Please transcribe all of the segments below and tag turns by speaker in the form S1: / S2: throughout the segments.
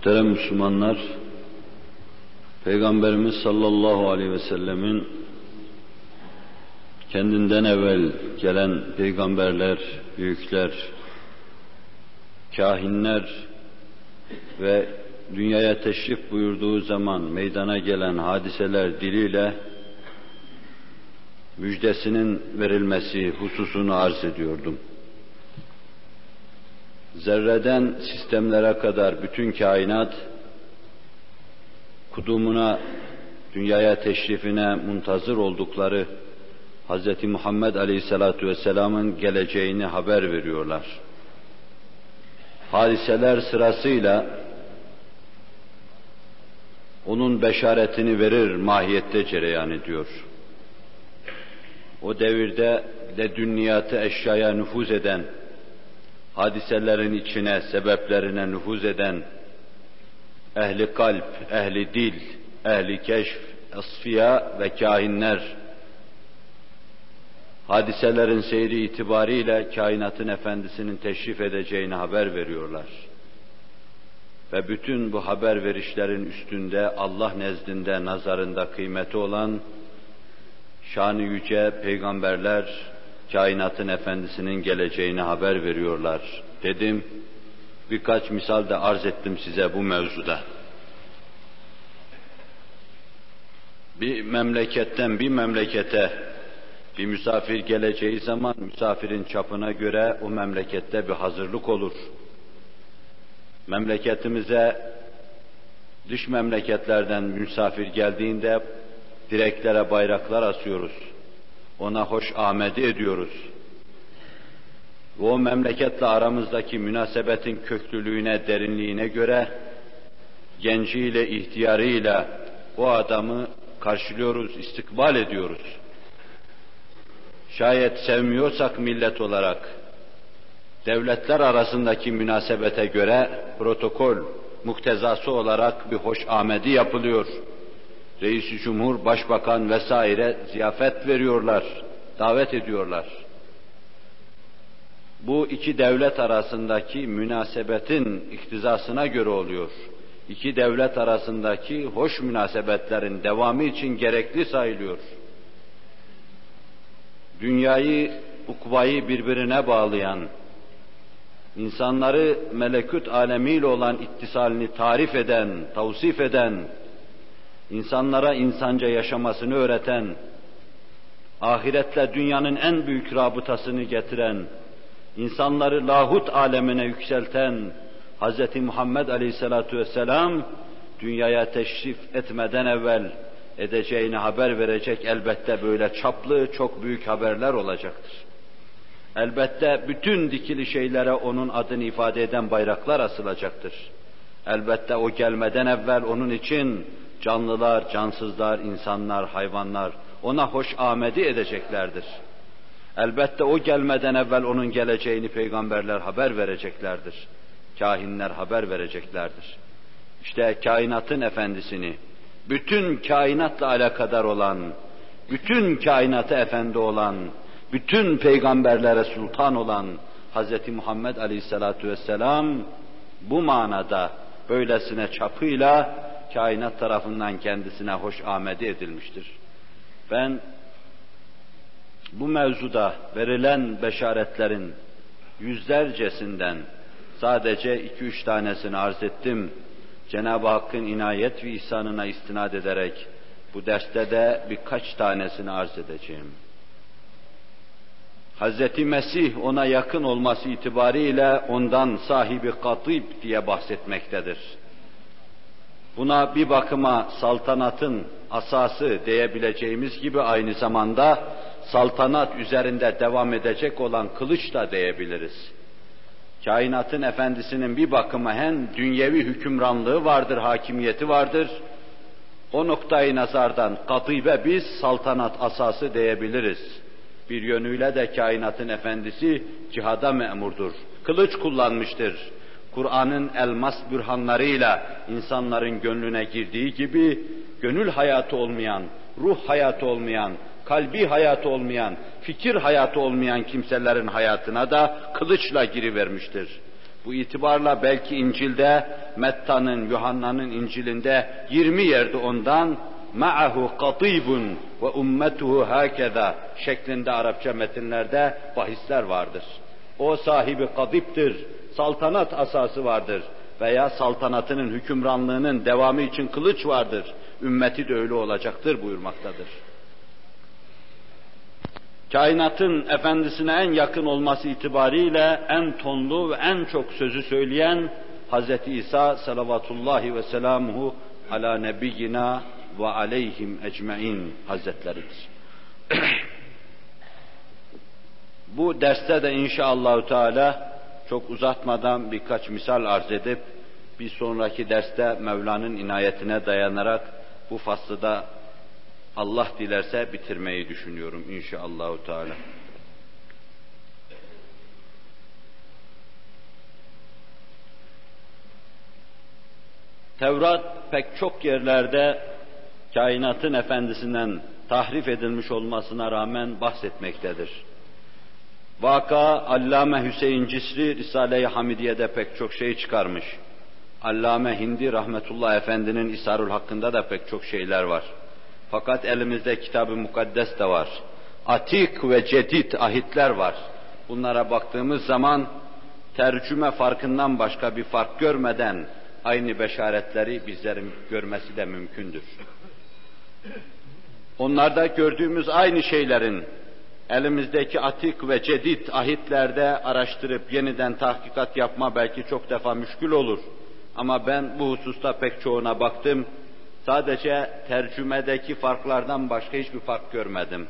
S1: Muhterem Müslümanlar, Peygamberimiz sallallahu aleyhi ve sellemin kendinden evvel gelen peygamberler, büyükler, kahinler ve dünyaya teşrif buyurduğu zaman meydana gelen hadiseler diliyle müjdesinin verilmesi hususunu arz ediyordum. Zerreden sistemlere kadar bütün kainat kudumuna, dünyaya teşrifine muntazır oldukları Hz. Muhammed Aleyhisselatü Vesselam'ın geleceğini haber veriyorlar. Hadiseler sırasıyla onun beşaretini verir mahiyette cereyan ediyor. O devirde de dünyatı eşyaya nüfuz eden, hadiselerin içine, sebeplerine nüfuz eden, ehli kalp, ehli dil, ehli keşf, asfiya ve kahinler, hadiselerin seyri itibariyle kainatın efendisinin teşrif edeceğini haber veriyorlar. Ve bütün bu haber verişlerin üstünde Allah nezdinde, nazarında kıymeti olan şanı yüce peygamberler kainatın efendisinin geleceğini haber veriyorlar. Dedim, birkaç misal de arz ettim size bu mevzuda. Bir memleketten bir memlekete bir misafir geleceği zaman misafirin çapına göre o memlekette bir hazırlık olur. Memleketimize dış memleketlerden misafir geldiğinde direklere bayraklar asıyoruz. Ona hoş amedi ediyoruz. Ve o memleketle aramızdaki münasebetin köklülüğüne, derinliğine göre genciyle, ihtiyarıyla o adamı karşılıyoruz, istikbal ediyoruz. Şayet sevmiyorsak millet olarak devletler arasındaki münasebete göre protokol muktezası olarak bir hoş amedi yapılıyor. Reis-i Cumhur, Başbakan vesaire ziyafet veriyorlar, davet ediyorlar. Bu iki devlet arasındaki münasebetin iktizasına göre oluyor. İki devlet arasındaki hoş münasebetlerin devamı için gerekli sayılıyor. Dünyayı, ukvayı birbirine bağlayan, insanları melekut alemiyle olan ittisalini tarif eden, tavsif eden, insanlara insanca yaşamasını öğreten, ahiretle dünyanın en büyük rabıtasını getiren, insanları lahut alemine yükselten Hz. Muhammed Aleyhisselatü Vesselam dünyaya teşrif etmeden evvel edeceğini haber verecek elbette böyle çaplı çok büyük haberler olacaktır. Elbette bütün dikili şeylere onun adını ifade eden bayraklar asılacaktır. Elbette o gelmeden evvel onun için canlılar, cansızlar, insanlar, hayvanlar ona hoş amedi edeceklerdir. Elbette o gelmeden evvel onun geleceğini peygamberler haber vereceklerdir. Kahinler haber vereceklerdir. İşte kainatın efendisini, bütün kainatla alakadar olan, bütün kainata efendi olan, bütün peygamberlere sultan olan Hz. Muhammed Aleyhisselatü Vesselam bu manada böylesine çapıyla kainat tarafından kendisine hoş amedi edilmiştir. Ben bu mevzuda verilen beşaretlerin yüzlercesinden sadece iki üç tanesini arz ettim. Cenab-ı Hakk'ın inayet ve ihsanına istinad ederek bu derste de birkaç tanesini arz edeceğim. Hz. Mesih ona yakın olması itibariyle ondan sahibi katib diye bahsetmektedir. Buna bir bakıma saltanatın asası diyebileceğimiz gibi aynı zamanda saltanat üzerinde devam edecek olan kılıç da diyebiliriz. Kainatın efendisinin bir bakıma hem dünyevi hükümranlığı vardır, hakimiyeti vardır. O noktayı nazardan katibe biz saltanat asası diyebiliriz. Bir yönüyle de kainatın efendisi cihada memurdur. Kılıç kullanmıştır. Kur'an'ın elmas bürhanlarıyla insanların gönlüne girdiği gibi gönül hayatı olmayan, ruh hayatı olmayan, kalbi hayatı olmayan, fikir hayatı olmayan kimselerin hayatına da kılıçla girivermiştir. Bu itibarla belki İncil'de Metta'nın, Yuhanna'nın İncil'inde 20 yerde ondan ma'ahu katibun ve ummetuhu hakeza şeklinde Arapça metinlerde bahisler vardır. O sahibi kadiptir, saltanat asası vardır veya saltanatının hükümranlığının devamı için kılıç vardır. Ümmeti de öyle olacaktır buyurmaktadır. Kainatın efendisine en yakın olması itibariyle en tonlu ve en çok sözü söyleyen Hz. İsa salavatullahi ve selamuhu ala nebiyyina ve aleyhim ecmain hazretleridir. Bu derste de inşallahü teala çok uzatmadan birkaç misal arz edip bir sonraki derste Mevla'nın inayetine dayanarak bu faslı da Allah dilerse bitirmeyi düşünüyorum inşallahü teala. Tevrat pek çok yerlerde kainatın efendisinden tahrif edilmiş olmasına rağmen bahsetmektedir. Vaka Allame Hüseyin Cisri Risale-i Hamidiye'de pek çok şey çıkarmış. Allame Hindi Rahmetullah Efendi'nin İsarul hakkında da pek çok şeyler var. Fakat elimizde kitab-ı mukaddes de var. Atik ve cedid ahitler var. Bunlara baktığımız zaman tercüme farkından başka bir fark görmeden aynı beşaretleri bizlerin görmesi de mümkündür. Onlarda gördüğümüz aynı şeylerin elimizdeki atik ve cedid ahitlerde araştırıp yeniden tahkikat yapma belki çok defa müşkül olur. Ama ben bu hususta pek çoğuna baktım. Sadece tercümedeki farklardan başka hiçbir fark görmedim.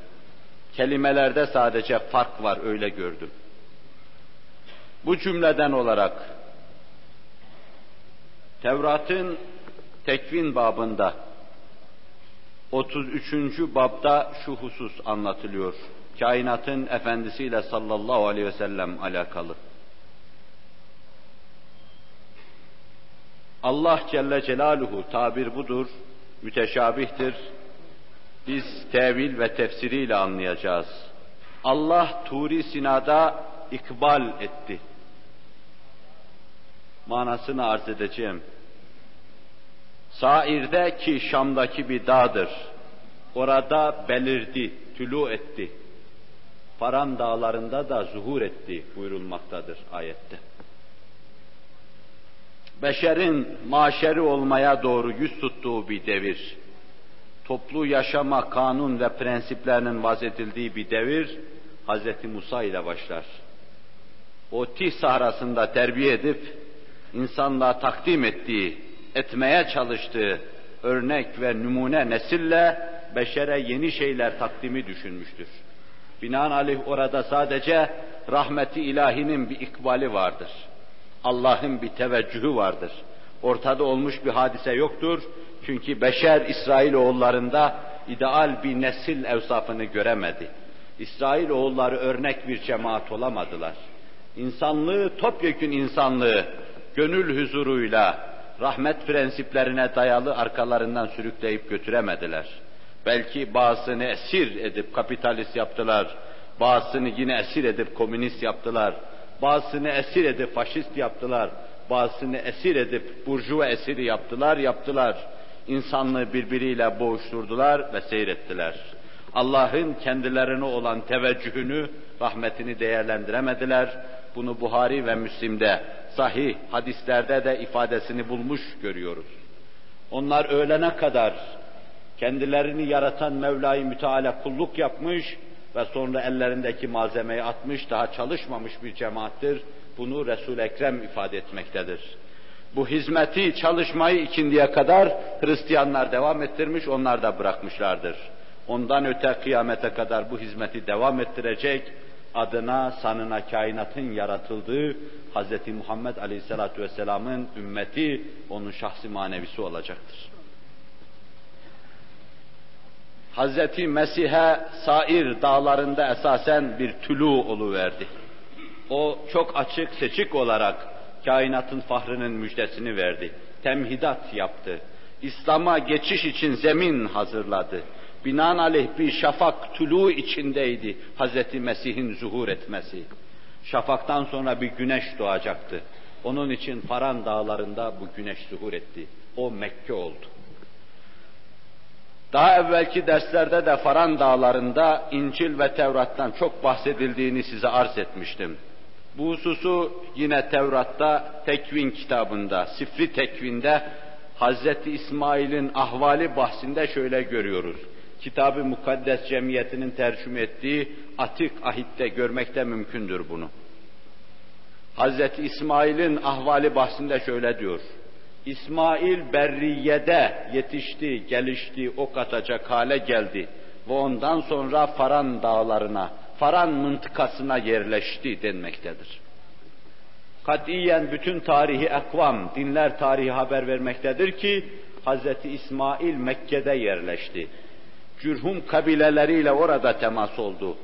S1: Kelimelerde sadece fark var öyle gördüm. Bu cümleden olarak Tevrat'ın tekvin babında 33. babda şu husus anlatılıyor. Kainatın efendisiyle sallallahu aleyhi ve sellem alakalı. Allah Celle Celaluhu tabir budur, müteşabihtir. Biz tevil ve tefsiriyle anlayacağız. Allah Turi Sina'da ikbal etti. Manasını arz edeceğim. Sair'de ki Şam'daki bir dağdır. Orada belirdi, tülü etti. Paran dağlarında da zuhur etti buyurulmaktadır ayette. Beşerin maşeri olmaya doğru yüz tuttuğu bir devir, toplu yaşama kanun ve prensiplerinin vazedildiği bir devir, Hz. Musa ile başlar. O Tih sahrasında terbiye edip, insanlığa takdim ettiği, etmeye çalıştığı örnek ve numune nesille beşere yeni şeyler takdimi düşünmüştür. Binaenaleyh orada sadece rahmeti ilahinin bir ikbali vardır. Allah'ın bir teveccühü vardır. Ortada olmuş bir hadise yoktur. Çünkü beşer İsrail oğullarında ideal bir nesil evsafını göremedi. İsrail oğulları örnek bir cemaat olamadılar. İnsanlığı, topyekün insanlığı gönül huzuruyla, rahmet prensiplerine dayalı arkalarından sürükleyip götüremediler. Belki bazısını esir edip kapitalist yaptılar, bazısını yine esir edip komünist yaptılar, bazısını esir edip faşist yaptılar, bazısını esir edip burjuva esiri yaptılar, yaptılar. İnsanlığı birbiriyle boğuşturdular ve seyrettiler. Allah'ın kendilerine olan teveccühünü, rahmetini değerlendiremediler. Bunu Buhari ve Müslim'de, sahih hadislerde de ifadesini bulmuş görüyoruz. Onlar ölene kadar kendilerini yaratan Mevla-i Müteala kulluk yapmış ve sonra ellerindeki malzemeyi atmış, daha çalışmamış bir cemaattir. Bunu resul Ekrem ifade etmektedir. Bu hizmeti, çalışmayı ikindiye kadar Hristiyanlar devam ettirmiş, onlar da bırakmışlardır. Ondan öte kıyamete kadar bu hizmeti devam ettirecek, adına, sanına kainatın yaratıldığı Hz. Muhammed Aleyhisselatü Vesselam'ın ümmeti, onun şahsi manevisi olacaktır. Hz. Mesih'e sair dağlarında esasen bir tülü oluverdi. O çok açık seçik olarak kainatın fahrının müjdesini verdi. Temhidat yaptı. İslam'a geçiş için zemin hazırladı. Binaenaleyh bir şafak tülü içindeydi Hz. Mesih'in zuhur etmesi. Şafaktan sonra bir güneş doğacaktı. Onun için Faran dağlarında bu güneş zuhur etti. O Mekke oldu. Daha evvelki derslerde de Faran dağlarında İncil ve Tevrat'tan çok bahsedildiğini size arz etmiştim. Bu hususu yine Tevrat'ta Tekvin kitabında, Sifri Tekvin'de Hazreti İsmail'in ahvali bahsinde şöyle görüyoruz. Kitab-ı Mukaddes Cemiyeti'nin tercüme ettiği Atik Ahit'te görmekte mümkündür bunu. Hazreti İsmail'in ahvali bahsinde şöyle diyor. İsmail Berriye'de yetişti, gelişti, ok atacak hale geldi ve ondan sonra Faran dağlarına, Faran mıntıkasına yerleşti denmektedir. Katiyen bütün tarihi ekvam, dinler tarihi haber vermektedir ki Hz. İsmail Mekke'de yerleşti. Cürhum kabileleriyle orada temas oldu.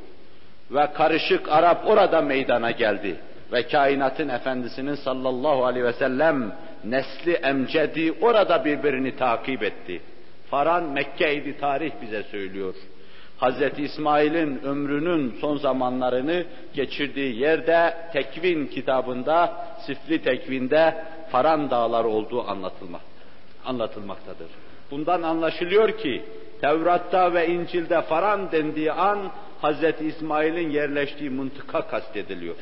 S1: Ve karışık Arap orada meydana geldi. Ve kainatın efendisinin sallallahu aleyhi ve sellem nesli emcedi orada birbirini takip etti. Faran Mekke'ydi tarih bize söylüyor. Hz. İsmail'in ömrünün son zamanlarını geçirdiği yerde Tekvin kitabında, Sifli Tekvin'de Faran dağları olduğu anlatılmak, anlatılmaktadır. Bundan anlaşılıyor ki Tevrat'ta ve İncil'de Faran dendiği an Hz. İsmail'in yerleştiği mıntıka kastediliyor.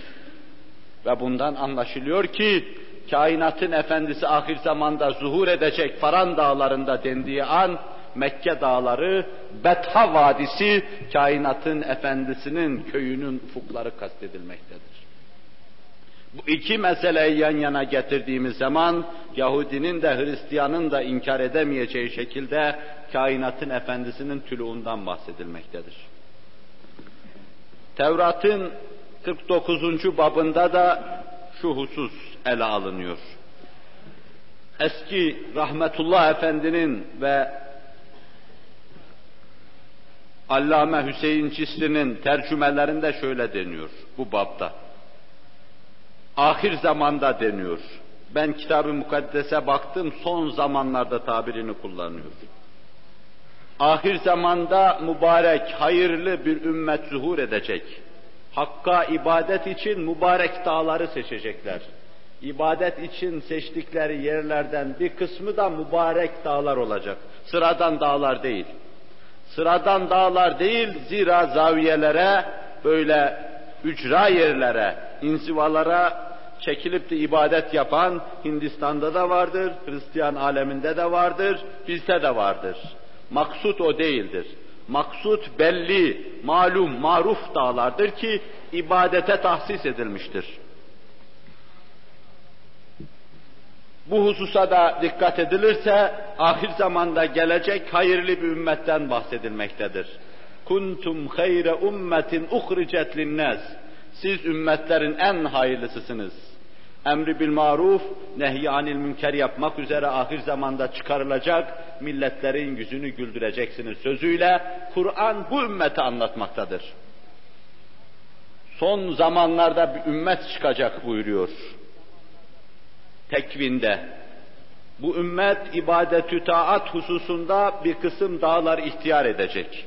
S1: Ve bundan anlaşılıyor ki kainatın efendisi ahir zamanda zuhur edecek Faran dağlarında dendiği an Mekke dağları, Betha Vadisi, kainatın efendisinin köyünün ufukları kastedilmektedir. Bu iki meseleyi yan yana getirdiğimiz zaman Yahudinin de Hristiyanın da inkar edemeyeceği şekilde kainatın efendisinin tülüğünden bahsedilmektedir. Tevrat'ın 49. babında da şu husus ele alınıyor. Eski Rahmetullah Efendi'nin ve Allame Hüseyin Cisli'nin tercümelerinde şöyle deniyor bu babda. Ahir zamanda deniyor. Ben kitab-ı mukaddese baktım son zamanlarda tabirini kullanıyor. Ahir zamanda mübarek, hayırlı bir ümmet zuhur edecek. Hakka ibadet için mübarek dağları seçecekler. İbadet için seçtikleri yerlerden bir kısmı da mübarek dağlar olacak. Sıradan dağlar değil. Sıradan dağlar değil, zira zaviyelere, böyle ücra yerlere, insivalara çekilip de ibadet yapan Hindistan'da da vardır, Hristiyan aleminde de vardır, bizde de vardır. Maksut o değildir. Maksut belli, malum, maruf dağlardır ki ibadete tahsis edilmiştir. Bu hususa da dikkat edilirse ahir zamanda gelecek hayırlı bir ümmetten bahsedilmektedir. Kuntum hayre ummetin uhricet linnas. Siz ümmetlerin en hayırlısısınız. Emri bil maruf, nehy anil münker yapmak üzere ahir zamanda çıkarılacak, milletlerin yüzünü güldüreceksiniz sözüyle Kur'an bu ümmeti anlatmaktadır. Son zamanlarda bir ümmet çıkacak buyuruyor tekvinde. Bu ümmet ibadetü taat hususunda bir kısım dağlar ihtiyar edecek.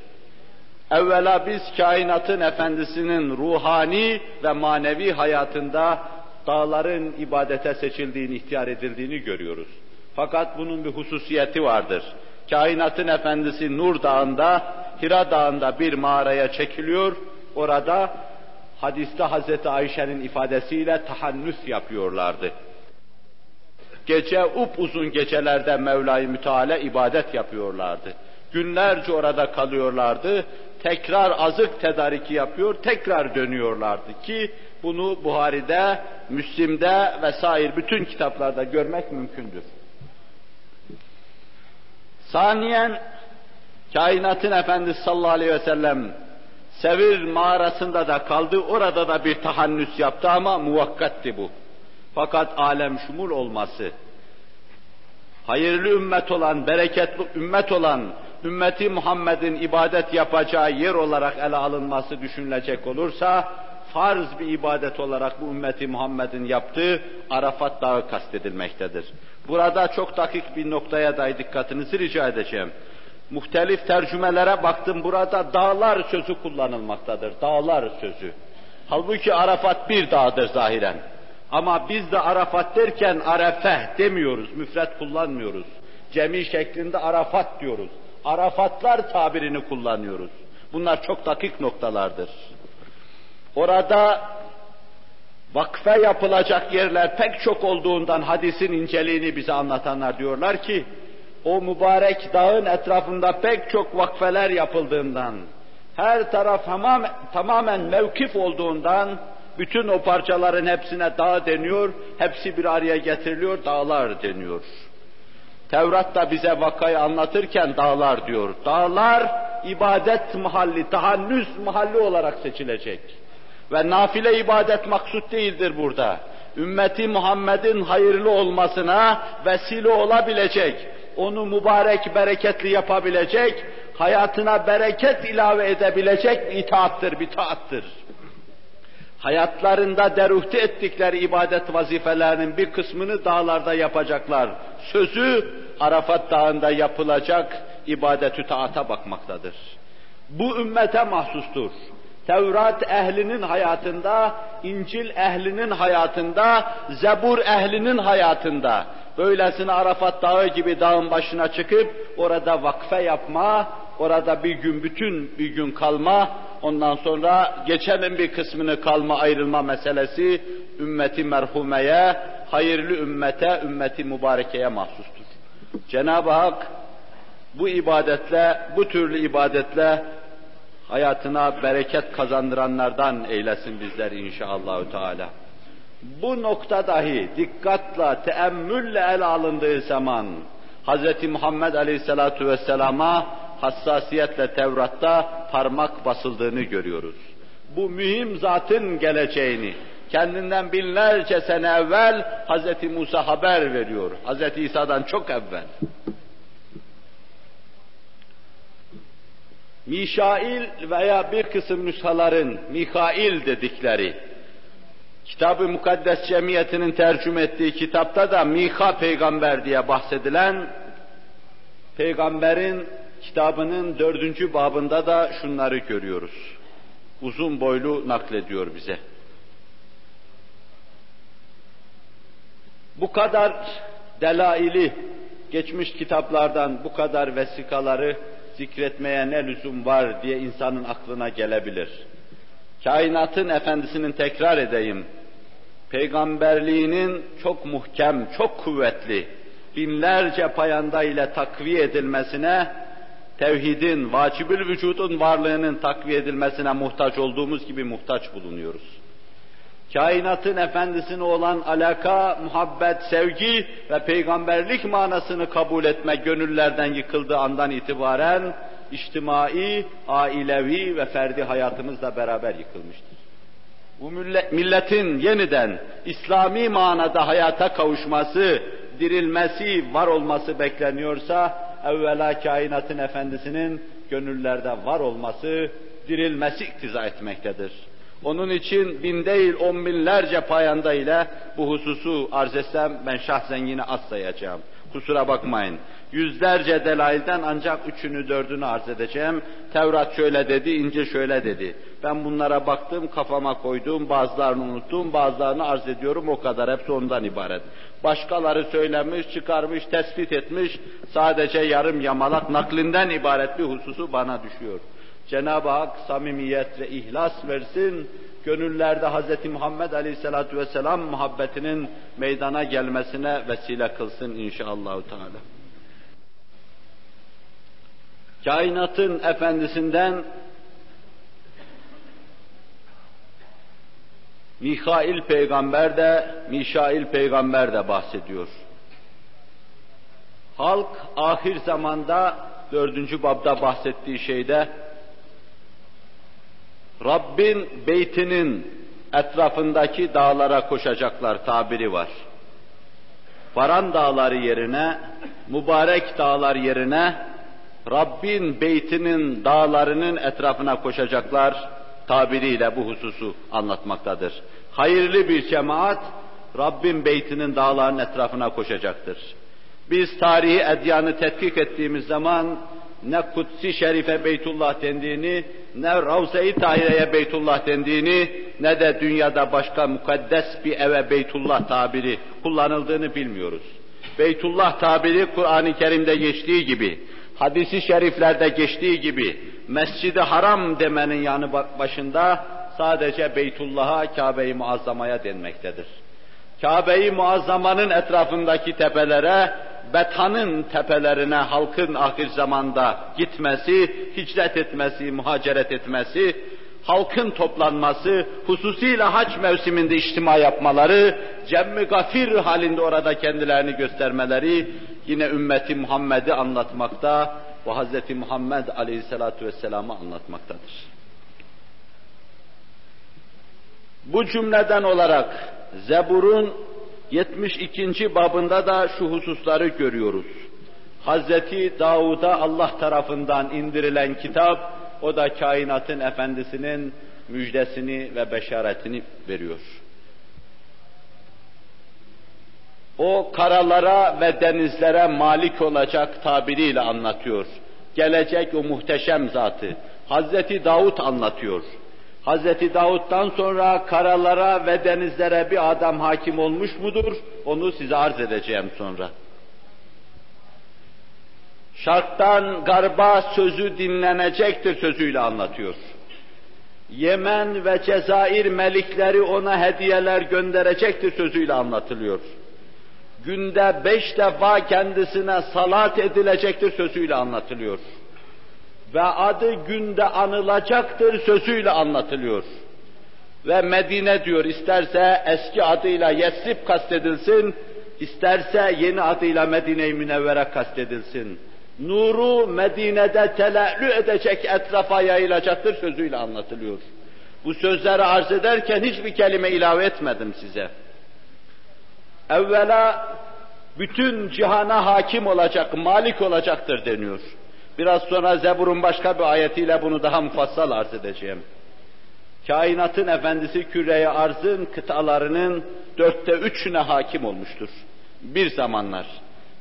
S1: Evvela biz kainatın efendisinin ruhani ve manevi hayatında dağların ibadete seçildiğini, ihtiyar edildiğini görüyoruz. Fakat bunun bir hususiyeti vardır. Kainatın efendisi Nur Dağı'nda, Hira Dağı'nda bir mağaraya çekiliyor. Orada hadiste Hazreti Ayşe'nin ifadesiyle tahannüs yapıyorlardı. Gece upuzun gecelerde Mevla-i Müteala ibadet yapıyorlardı. Günlerce orada kalıyorlardı. Tekrar azık tedariki yapıyor, tekrar dönüyorlardı ki bunu Buhari'de, Müslim'de vesaire bütün kitaplarda görmek mümkündür. Saniyen kainatın efendisi sallallahu aleyhi ve sellem Sevir mağarasında da kaldı, orada da bir tahannüs yaptı ama muvakkatti bu. Fakat alem şumul olması, hayırlı ümmet olan, bereketli ümmet olan, ümmeti Muhammed'in ibadet yapacağı yer olarak ele alınması düşünülecek olursa, farz bir ibadet olarak bu ümmeti Muhammed'in yaptığı Arafat Dağı kastedilmektedir. Burada çok dakik bir noktaya dahi dikkatinizi rica edeceğim. Muhtelif tercümelere baktım burada dağlar sözü kullanılmaktadır. Dağlar sözü. Halbuki Arafat bir dağdır zahiren. Ama biz de Arafat derken Arefe demiyoruz, müfret kullanmıyoruz. Cemi şeklinde Arafat diyoruz. Arafatlar tabirini kullanıyoruz. Bunlar çok dakik noktalardır. Orada vakfe yapılacak yerler pek çok olduğundan hadisin inceliğini bize anlatanlar diyorlar ki, o mübarek dağın etrafında pek çok vakfeler yapıldığından, her taraf tamam, tamamen mevkif olduğundan, bütün o parçaların hepsine dağ deniyor, hepsi bir araya getiriliyor, dağlar deniyor. Tevrat da bize vakayı anlatırken dağlar diyor. Dağlar ibadet mahalli, tahannüs mahalli olarak seçilecek. Ve nafile ibadet maksut değildir burada. Ümmeti Muhammed'in hayırlı olmasına vesile olabilecek, onu mübarek, bereketli yapabilecek, hayatına bereket ilave edebilecek bir itaattır, bir taattır. Hayatlarında deruhte ettikleri ibadet vazifelerinin bir kısmını dağlarda yapacaklar. Sözü Arafat Dağı'nda yapılacak ibadetü taata bakmaktadır. Bu ümmete mahsustur. Tevrat ehlinin hayatında, İncil ehlinin hayatında, Zebur ehlinin hayatında, böylesine Arafat Dağı gibi dağın başına çıkıp orada vakfe yapma, orada bir gün bütün bir gün kalma, ondan sonra geçenin bir kısmını kalma ayrılma meselesi ümmeti merhumeye, hayırlı ümmete, ümmeti mübarekeye mahsustur. Cenab-ı Hak bu ibadetle, bu türlü ibadetle hayatına bereket kazandıranlardan eylesin bizler inşallahü teala. Bu nokta dahi dikkatle, teemmülle el alındığı zaman Hz. Muhammed Aleyhisselatu Vesselam'a hassasiyetle Tevrat'ta parmak basıldığını görüyoruz. Bu mühim zatın geleceğini, kendinden binlerce sene evvel Hz. Musa haber veriyor. Hz. İsa'dan çok evvel. Mişail veya bir kısım nüshaların Mikail dedikleri, Kitab-ı Mukaddes Cemiyeti'nin tercüme ettiği kitapta da Mika peygamber diye bahsedilen, peygamberin kitabının dördüncü babında da şunları görüyoruz. Uzun boylu naklediyor bize. Bu kadar delaili, geçmiş kitaplardan bu kadar vesikaları zikretmeye ne lüzum var diye insanın aklına gelebilir. Kainatın efendisinin tekrar edeyim, peygamberliğinin çok muhkem, çok kuvvetli, binlerce payanda ile takviye edilmesine, tevhidin, vacibül vücudun varlığının takviye edilmesine muhtaç olduğumuz gibi muhtaç bulunuyoruz kainatın efendisine olan alaka, muhabbet, sevgi ve peygamberlik manasını kabul etme gönüllerden yıkıldığı andan itibaren içtimai, ailevi ve ferdi hayatımızla beraber yıkılmıştır. Bu milletin yeniden İslami manada hayata kavuşması, dirilmesi, var olması bekleniyorsa evvela kainatın efendisinin gönüllerde var olması, dirilmesi iktiza etmektedir. Onun için bin değil on binlerce payanda ile bu hususu arz etsem ben şahsen yine az sayacağım. Kusura bakmayın. Yüzlerce delailden ancak üçünü dördünü arz edeceğim. Tevrat şöyle dedi, İncil şöyle dedi. Ben bunlara baktım, kafama koydum, bazılarını unuttum, bazılarını arz ediyorum o kadar. Hepsi ondan ibaret. Başkaları söylemiş, çıkarmış, tespit etmiş, sadece yarım yamalak naklinden ibaret bir hususu bana düşüyor. Cenab-ı Hak samimiyet ve ihlas versin, gönüllerde Hz. Muhammed Aleyhisselatü Vesselam muhabbetinin meydana gelmesine vesile kılsın inşallahü teala. Kainatın efendisinden Mikail peygamber de, Mişail peygamber de bahsediyor. Halk ahir zamanda dördüncü babda bahsettiği şeyde Rabbin beytinin etrafındaki dağlara koşacaklar tabiri var. Varan dağları yerine, mübarek dağlar yerine Rabbin beytinin dağlarının etrafına koşacaklar tabiriyle bu hususu anlatmaktadır. Hayırlı bir cemaat Rabbin beytinin dağlarının etrafına koşacaktır. Biz tarihi edyanı tetkik ettiğimiz zaman ne Kutsi Şerife Beytullah dendiğini, ne Ravza-i Tahire'ye Beytullah dendiğini, ne de dünyada başka mukaddes bir eve Beytullah tabiri kullanıldığını bilmiyoruz. Beytullah tabiri Kur'an-ı Kerim'de geçtiği gibi, hadisi şeriflerde geçtiği gibi, Mescid-i Haram demenin yanı başında sadece Beytullah'a, Kabe-i Muazzama'ya denmektedir. Kabe-i Muazzama'nın etrafındaki tepelere, Bethan'ın tepelerine halkın ahir zamanda gitmesi, hicret etmesi, muhaceret etmesi, halkın toplanması, hususiyle hac mevsiminde içtima yapmaları, cemmi gafir halinde orada kendilerini göstermeleri yine ümmeti Muhammed'i anlatmakta ve Hz. Muhammed aleyhissalatu vesselam'ı anlatmaktadır. Bu cümleden olarak Zebur'un 72. babında da şu hususları görüyoruz. Hazreti Davud'a Allah tarafından indirilen kitap, o da kainatın efendisinin müjdesini ve beşaretini veriyor. O karalara ve denizlere malik olacak tabiriyle anlatıyor. Gelecek o muhteşem zatı. Hazreti Davud anlatıyor. Hazreti Davud'dan sonra karalara ve denizlere bir adam hakim olmuş mudur? Onu size arz edeceğim sonra. Şarktan garba sözü dinlenecektir sözüyle anlatıyor. Yemen ve Cezayir melikleri ona hediyeler gönderecektir sözüyle anlatılıyor. Günde beş defa kendisine salat edilecektir sözüyle anlatılıyor ve adı günde anılacaktır sözüyle anlatılıyor. Ve Medine diyor isterse eski adıyla Yesrib kastedilsin, isterse yeni adıyla Medine-i Münevvere kastedilsin. Nuru Medine'de telellü edecek etrafa yayılacaktır sözüyle anlatılıyor. Bu sözleri arz ederken hiçbir kelime ilave etmedim size. Evvela bütün cihana hakim olacak, malik olacaktır deniyor. Biraz sonra Zebur'un başka bir ayetiyle bunu daha mufassal arz edeceğim. Kainatın efendisi küreye arzın kıtalarının dörtte üçüne hakim olmuştur. Bir zamanlar.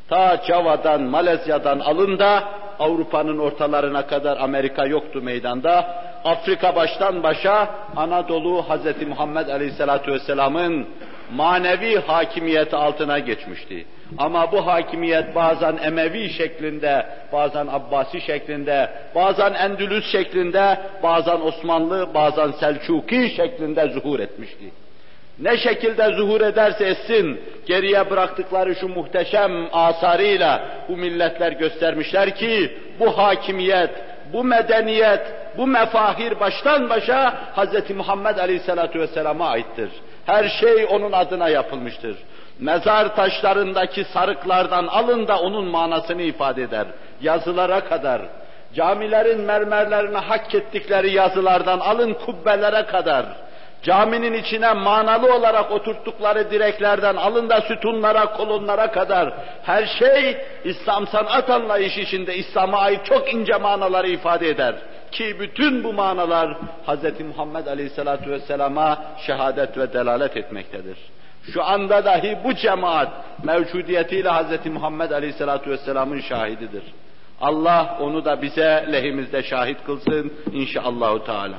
S1: Ta Java'dan, Malezya'dan alın da Avrupa'nın ortalarına kadar Amerika yoktu meydanda. Afrika baştan başa Anadolu Hz. Muhammed Aleyhisselatü Vesselam'ın manevi hakimiyeti altına geçmişti. Ama bu hakimiyet bazen Emevi şeklinde, bazen Abbasi şeklinde, bazen Endülüs şeklinde, bazen Osmanlı, bazen Selçuki şeklinde zuhur etmişti. Ne şekilde zuhur ederse etsin, geriye bıraktıkları şu muhteşem asarıyla bu milletler göstermişler ki, bu hakimiyet, bu medeniyet, bu mefahir baştan başa Hz. Muhammed Aleyhisselatü Vesselam'a aittir. Her şey onun adına yapılmıştır. Mezar taşlarındaki sarıklardan alın da onun manasını ifade eder. Yazılara kadar, camilerin mermerlerine hak ettikleri yazılardan alın kubbelere kadar, caminin içine manalı olarak oturttukları direklerden alın da sütunlara, kolonlara kadar her şey İslam sanat anlayışı içinde İslam'a ait çok ince manaları ifade eder. Ki bütün bu manalar Hz. Muhammed Aleyhisselatü Vesselam'a şehadet ve delalet etmektedir. Şu anda dahi bu cemaat mevcudiyetiyle Hz. Muhammed Aleyhisselatü Vesselam'ın şahididir. Allah onu da bize lehimizde şahit kılsın inşallahü teala.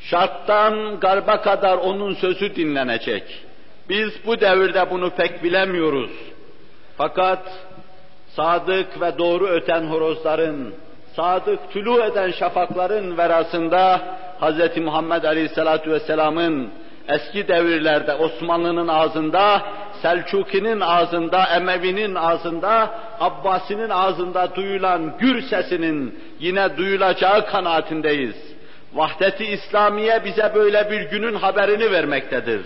S1: Şarttan garba kadar onun sözü dinlenecek. Biz bu devirde bunu pek bilemiyoruz. Fakat sadık ve doğru öten horozların, sadık tülü eden şafakların verasında Hz. Muhammed Aleyhisselatü Vesselam'ın eski devirlerde Osmanlı'nın ağzında, Selçuki'nin ağzında, Emevi'nin ağzında, Abbasi'nin ağzında duyulan gür sesinin yine duyulacağı kanaatindeyiz. Vahdet-i İslamiye bize böyle bir günün haberini vermektedir.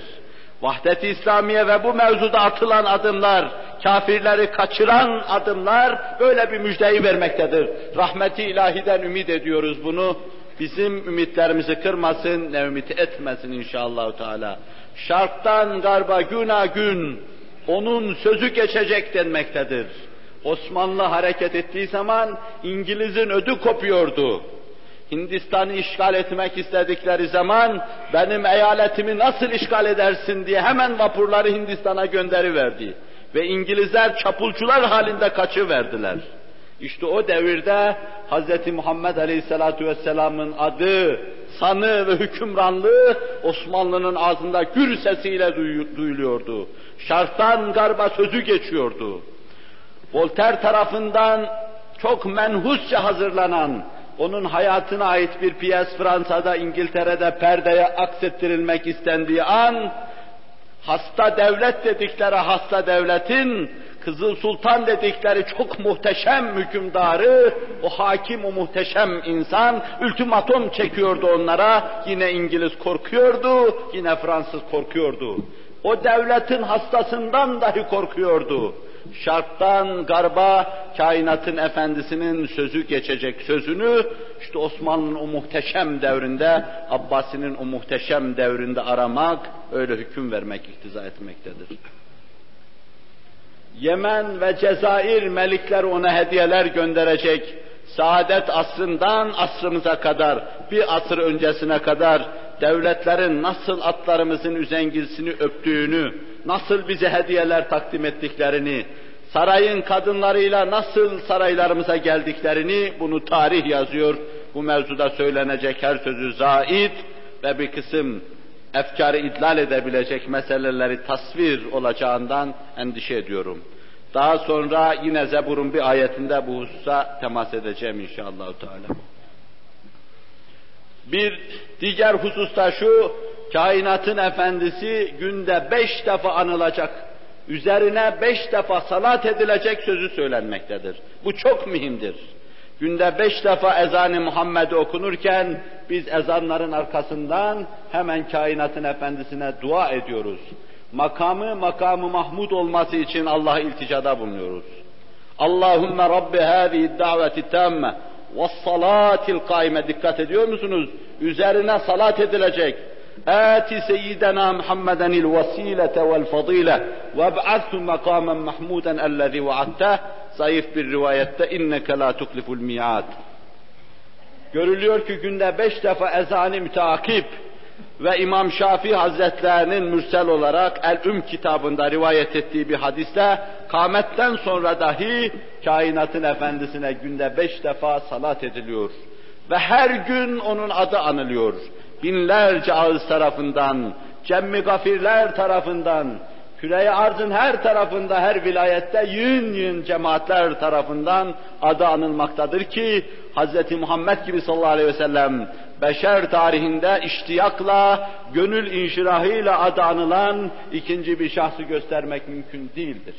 S1: Vahdet-i İslamiye ve bu mevzuda atılan adımlar, kafirleri kaçıran adımlar böyle bir müjdeyi vermektedir. Rahmeti ilahiden ümit ediyoruz bunu. Bizim ümitlerimizi kırmasın, ne ümit etmesin inşallah Teala. Şarktan garba güna gün onun sözü geçecek denmektedir. Osmanlı hareket ettiği zaman İngiliz'in ödü kopuyordu. Hindistan'ı işgal etmek istedikleri zaman benim eyaletimi nasıl işgal edersin diye hemen vapurları Hindistan'a gönderiverdi. Ve İngilizler çapulcular halinde kaçıverdiler. İşte o devirde Hz. Muhammed Aleyhisselatü Vesselam'ın adı, sanı ve hükümranlığı Osmanlı'nın ağzında gür sesiyle duyuluyordu. Şarttan garba sözü geçiyordu. Voltaire tarafından çok menhusça hazırlanan, onun hayatına ait bir piyes Fransa'da, İngiltere'de perdeye aksettirilmek istendiği an, hasta devlet dedikleri hasta devletin, Kızıl Sultan dedikleri çok muhteşem hükümdarı, o hakim, o muhteşem insan ultimatum çekiyordu onlara. Yine İngiliz korkuyordu, yine Fransız korkuyordu. O devletin hastasından dahi korkuyordu. Şarktan garba kainatın efendisinin sözü geçecek sözünü işte Osmanlı'nın o muhteşem devrinde, Abbasi'nin o muhteşem devrinde aramak, öyle hüküm vermek iktiza etmektedir. Yemen ve Cezayir melikler ona hediyeler gönderecek. Saadet asrından asrımıza kadar, bir asır öncesine kadar devletlerin nasıl atlarımızın üzengisini öptüğünü, nasıl bize hediyeler takdim ettiklerini, sarayın kadınlarıyla nasıl saraylarımıza geldiklerini bunu tarih yazıyor. Bu mevzuda söylenecek her sözü zait ve bir kısım efkarı idlal edebilecek meseleleri tasvir olacağından endişe ediyorum. Daha sonra yine Zebur'un bir ayetinde bu hususa temas edeceğim inşallah. Teala. Bir diğer hususta şu, kainatın efendisi günde beş defa anılacak, üzerine beş defa salat edilecek sözü söylenmektedir. Bu çok mühimdir. Günde beş defa ezan-ı Muhammed okunurken biz ezanların arkasından hemen kainatın efendisine dua ediyoruz. Makamı makamı Mahmud olması için Allah'a ilticada bulunuyoruz. Allahümme Rabbi hâzihi daveti tamme ve salatil kaime dikkat ediyor musunuz? Üzerine salat edilecek. آتِ سيدنا محمدا الوسيلة والفضيلة وابعثه مقاما محمودا الذي وعدته zayıf bir rivayette inneke la tukliful mi'ad. Görülüyor ki günde beş defa ezanı müteakip ve İmam Şafii Hazretlerinin mürsel olarak El-Üm kitabında rivayet ettiği bir hadiste kâmetten sonra dahi kainatın efendisine günde beş defa salat ediliyor. Ve her gün onun adı anılıyor. Binlerce ağız tarafından, cemmi gafirler tarafından, Küre-i arzın her tarafında, her vilayette yün yün cemaatler tarafından adı anılmaktadır ki Hz. Muhammed gibi sallallahu aleyhi ve sellem beşer tarihinde iştiyakla, gönül inşirahıyla adı anılan ikinci bir şahsı göstermek mümkün değildir.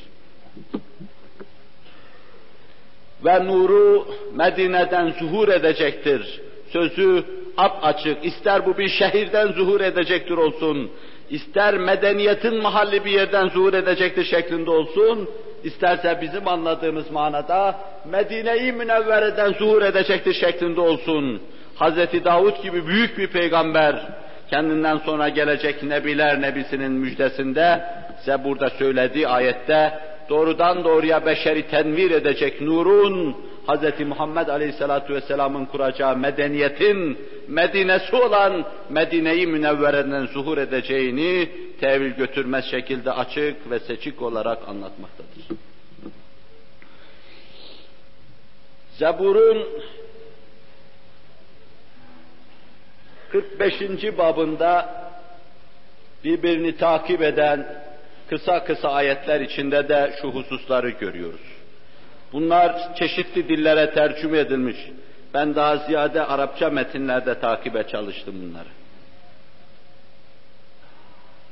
S1: Ve nuru Medine'den zuhur edecektir. Sözü ap açık. İster bu bir şehirden zuhur edecektir olsun, ister medeniyetin mahalli bir yerden zuhur edecektir şeklinde olsun, isterse bizim anladığımız manada Medine-i Münevvere'den zuhur edecektir şeklinde olsun. Hz. Davud gibi büyük bir peygamber, kendinden sonra gelecek Nebiler Nebisinin müjdesinde, size burada söylediği ayette, doğrudan doğruya beşeri tenvir edecek nurun, Hz. Muhammed Aleyhisselatü Vesselam'ın kuracağı medeniyetin Medine'si olan Medine-i Münevvere'den zuhur edeceğini tevil götürmez şekilde açık ve seçik olarak anlatmaktadır. Zebur'un 45. babında birbirini takip eden kısa kısa ayetler içinde de şu hususları görüyoruz. Bunlar çeşitli dillere tercüme edilmiş. Ben daha ziyade Arapça metinlerde takibe çalıştım bunları.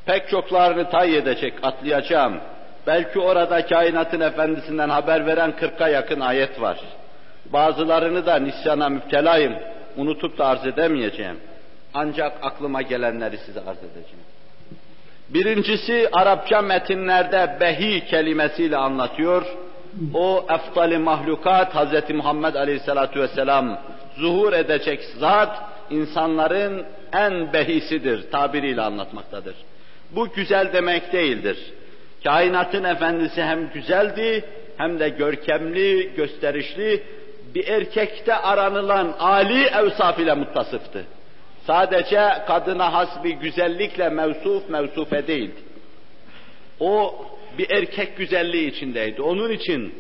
S1: Pek çoklarını tay edecek, atlayacağım. Belki orada kainatın efendisinden haber veren kırka yakın ayet var. Bazılarını da nisyana müptelayım, unutup da arz edemeyeceğim. Ancak aklıma gelenleri size arz edeceğim. Birincisi Arapça metinlerde behi kelimesiyle anlatıyor o eftali mahlukat Hz. Muhammed Aleyhisselatü Vesselam zuhur edecek zat insanların en behisidir tabiriyle anlatmaktadır. Bu güzel demek değildir. Kainatın efendisi hem güzeldi hem de görkemli, gösterişli bir erkekte aranılan ali evsaf ile muttasıftı. Sadece kadına has bir güzellikle mevsuf, mevsufe değildi. O bir erkek güzelliği içindeydi. Onun için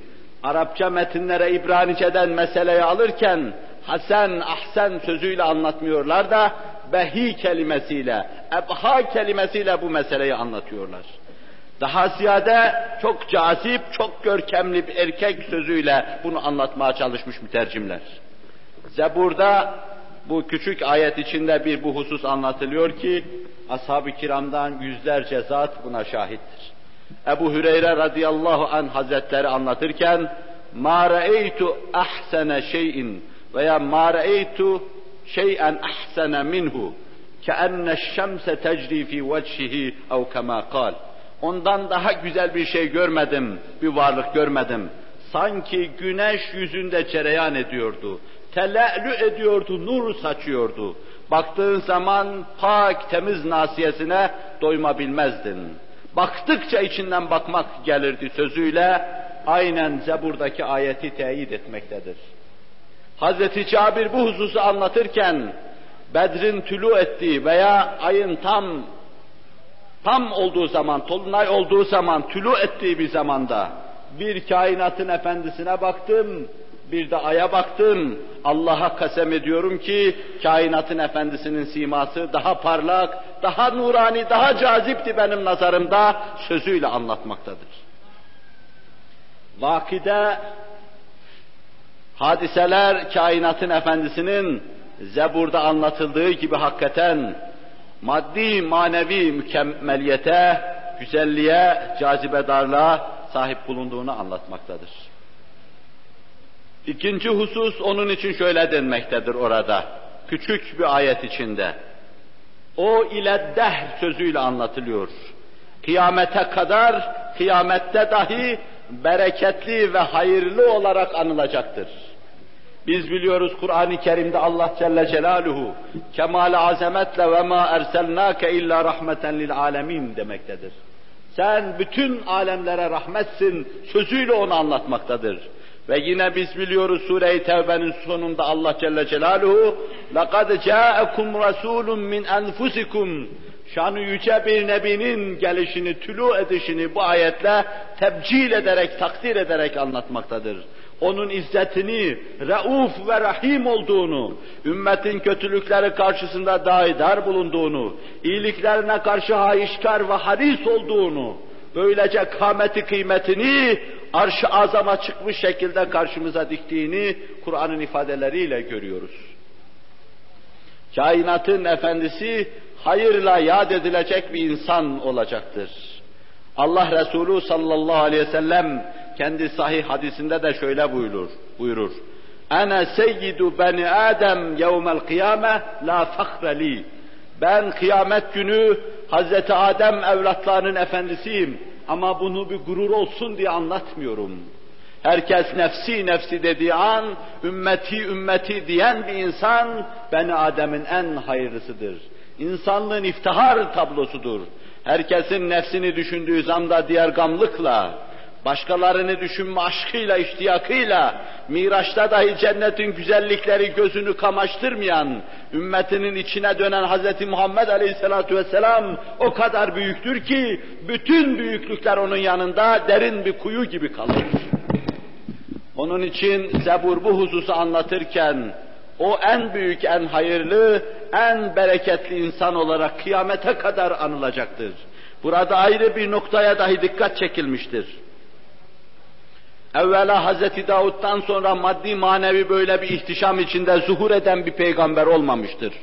S1: Arapça metinlere İbranice'den meseleyi alırken Hasan, Ahsen sözüyle anlatmıyorlar da behi kelimesiyle, ebha kelimesiyle bu meseleyi anlatıyorlar. Daha ziyade çok cazip, çok görkemli bir erkek sözüyle bunu anlatmaya çalışmış mütercimler. Zebur'da bu küçük ayet içinde bir bu husus anlatılıyor ki ashab-ı kiramdan yüzlerce zat buna şahittir. Ebu Hüreyre radıyallahu an hazretleri anlatırken ma ra'eytu ahsene şeyin veya ma ra'eytu şey'en ahsene minhu keenne şemse tecri fi vecihi ev kema kal. Ondan daha güzel bir şey görmedim, bir varlık görmedim. Sanki güneş yüzünde cereyan ediyordu. Tele'lü ediyordu, nur saçıyordu. Baktığın zaman pak, temiz nasiyesine doyma bilmezdin. Baktıkça içinden bakmak gelirdi sözüyle, aynen Zebur'daki ayeti teyit etmektedir. Hazreti Cabir bu hususu anlatırken, Bedrin tülü ettiği veya ayın tam tam olduğu zaman, tolunay olduğu zaman, tülü ettiği bir zamanda bir kainatın efendisine baktım, bir de aya baktım. Allah'a kasem ediyorum ki kainatın efendisinin siması daha parlak, daha nurani, daha cazipti benim nazarımda sözüyle anlatmaktadır. Vakide hadiseler kainatın efendisinin Zebur'da anlatıldığı gibi hakikaten maddi manevi mükemmeliyete, güzelliğe, cazibedarlığa sahip bulunduğunu anlatmaktadır. İkinci husus onun için şöyle denmektedir orada. Küçük bir ayet içinde. O ile dehr sözüyle anlatılıyor. Kıyamete kadar, kıyamette dahi bereketli ve hayırlı olarak anılacaktır. Biz biliyoruz Kur'an-ı Kerim'de Allah Celle Celaluhu kemal azametle ve ma erselnake illa rahmeten lil alemin demektedir. Sen bütün alemlere rahmetsin sözüyle onu anlatmaktadır. Ve yine biz biliyoruz Sure-i Tevbe'nin sonunda Allah Celle Celaluhu لَقَدْ جَاءَكُمْ رَسُولٌ مِّنْ أَنْفُسِكُمْ Şanı yüce bir nebinin gelişini, tülü edişini bu ayetle tebcil ederek, takdir ederek anlatmaktadır. Onun izzetini, rauf ve rahim olduğunu, ümmetin kötülükleri karşısında daidar bulunduğunu, iyiliklerine karşı haişkar ve haris olduğunu, böylece kâmeti kıymetini arş-ı azama çıkmış şekilde karşımıza diktiğini Kur'an'ın ifadeleriyle görüyoruz. Kainatın efendisi hayırla yad edilecek bir insan olacaktır. Allah Resulü sallallahu aleyhi ve sellem kendi sahih hadisinde de şöyle buyurur. buyurur. Ana seyyidu beni Adem yevmel kıyame la fahre li. Ben kıyamet günü Hazreti Adem evlatlarının efendisiyim ama bunu bir gurur olsun diye anlatmıyorum. Herkes nefsi nefsi dediği an, ümmeti ümmeti diyen bir insan, Beni Adem'in en hayırlısıdır. İnsanlığın iftihar tablosudur. Herkesin nefsini düşündüğü zamda diğer gamlıkla, başkalarını düşünme aşkıyla, iştiyakıyla, Miraç'ta dahi cennetin güzellikleri gözünü kamaştırmayan, ümmetinin içine dönen Hz. Muhammed Aleyhisselatü Vesselam o kadar büyüktür ki, bütün büyüklükler onun yanında derin bir kuyu gibi kalır. Onun için Zebur bu hususu anlatırken, o en büyük, en hayırlı, en bereketli insan olarak kıyamete kadar anılacaktır. Burada ayrı bir noktaya dahi dikkat çekilmiştir. Evvela Hazreti Davud'dan sonra maddi manevi böyle bir ihtişam içinde zuhur eden bir peygamber olmamıştır.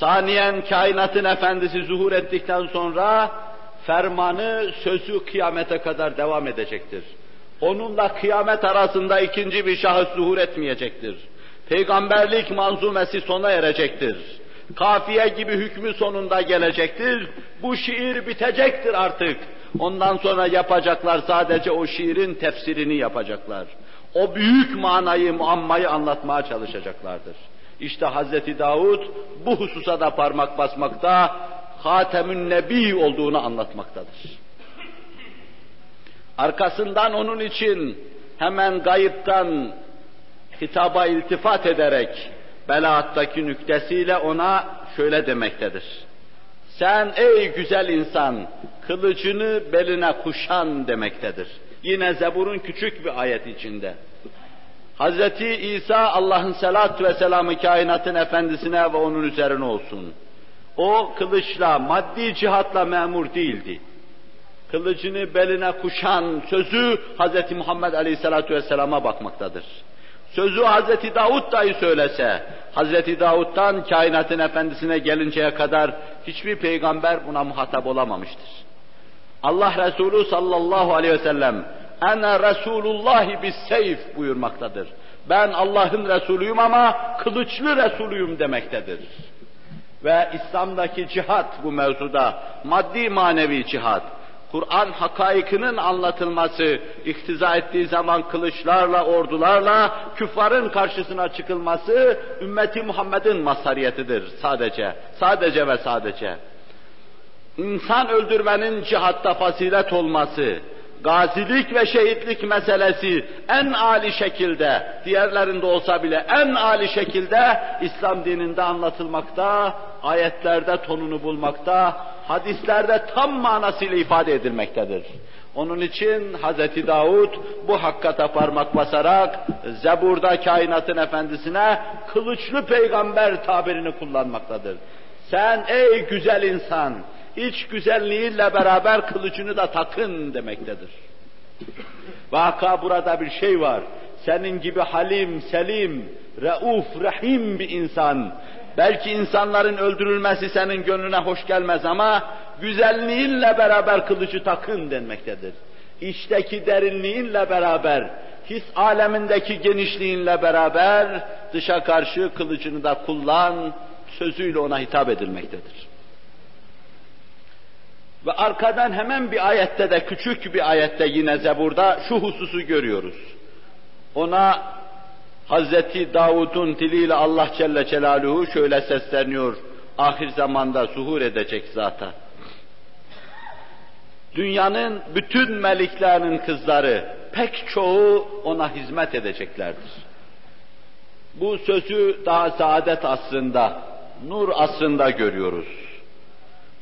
S1: Saniyen kainatın efendisi zuhur ettikten sonra fermanı, sözü kıyamete kadar devam edecektir. Onunla kıyamet arasında ikinci bir şahıs zuhur etmeyecektir. Peygamberlik manzumesi sona erecektir. Kafiye gibi hükmü sonunda gelecektir. Bu şiir bitecektir artık. Ondan sonra yapacaklar sadece o şiirin tefsirini yapacaklar. O büyük manayı, muammayı anlatmaya çalışacaklardır. İşte Hazreti Davud bu hususa da parmak basmakta, Hatemün Nebi olduğunu anlatmaktadır. Arkasından onun için hemen gayipten hitaba iltifat ederek Belaattaki nüktesiyle ona şöyle demektedir. Sen ey güzel insan, kılıcını beline kuşan demektedir. Yine Zebur'un küçük bir ayet içinde. Hz. İsa Allah'ın selatü ve selamı kainatın efendisine ve onun üzerine olsun. O kılıçla, maddi cihatla memur değildi. Kılıcını beline kuşan sözü Hz. Muhammed Aleyhisselatü Vesselam'a bakmaktadır. Sözü Hz. Davud dahi söylese, Hz. Davud'dan kainatın efendisine gelinceye kadar hiçbir peygamber buna muhatap olamamıştır. Allah Resulü sallallahu aleyhi ve sellem Ene Resulullahi bis seyf buyurmaktadır. Ben Allah'ın Resulüyüm ama kılıçlı Resulüyüm demektedir. Ve İslam'daki cihat bu mevzuda maddi manevi cihat. Kur'an hakaikinin anlatılması, iktiza ettiği zaman kılıçlarla, ordularla küffarın karşısına çıkılması ümmeti Muhammed'in masariyetidir sadece. Sadece ve sadece. İnsan öldürmenin cihatta fazilet olması, gazilik ve şehitlik meselesi en âli şekilde, diğerlerinde olsa bile en âli şekilde İslam dininde anlatılmakta, ayetlerde tonunu bulmakta, hadislerde tam manasıyla ifade edilmektedir. Onun için Hz. Davud bu hakkata parmak basarak Zebur'da kainatın efendisine kılıçlı peygamber tabirini kullanmaktadır. Sen ey güzel insan, iç güzelliğiyle beraber kılıcını da takın demektedir. Vaka burada bir şey var. Senin gibi halim, selim, reuf, rahim bir insan. Belki insanların öldürülmesi senin gönlüne hoş gelmez ama güzelliğinle beraber kılıcı takın denmektedir. İçteki derinliğinle beraber, his alemindeki genişliğinle beraber dışa karşı kılıcını da kullan, sözüyle ona hitap edilmektedir. Ve arkadan hemen bir ayette de, küçük bir ayette yine Zebur'da şu hususu görüyoruz. Ona Hazreti Davud'un diliyle Allah Celle Celaluhu şöyle sesleniyor, ahir zamanda zuhur edecek zata. Dünyanın bütün meliklerinin kızları, pek çoğu ona hizmet edeceklerdir. Bu sözü daha saadet asrında, nur asrında görüyoruz.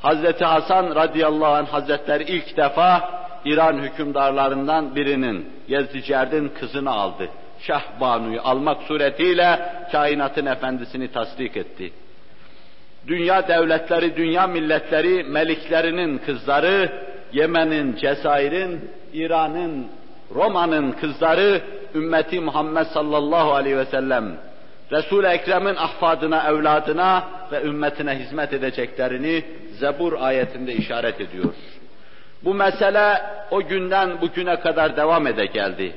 S1: Hazreti Hasan radıyallahu anh hazretleri ilk defa İran hükümdarlarından birinin Yezdicerd'in kızını aldı. Şah Banu'yu almak suretiyle kainatın efendisini tasdik etti. Dünya devletleri, dünya milletleri, meliklerinin kızları, Yemen'in, Cezayir'in, İran'ın, Roma'nın kızları, ümmeti Muhammed sallallahu aleyhi ve sellem Resul-i Ekrem'in ahfadına, evladına ve ümmetine hizmet edeceklerini Zebur ayetinde işaret ediyor. Bu mesele o günden bugüne kadar devam ede geldi.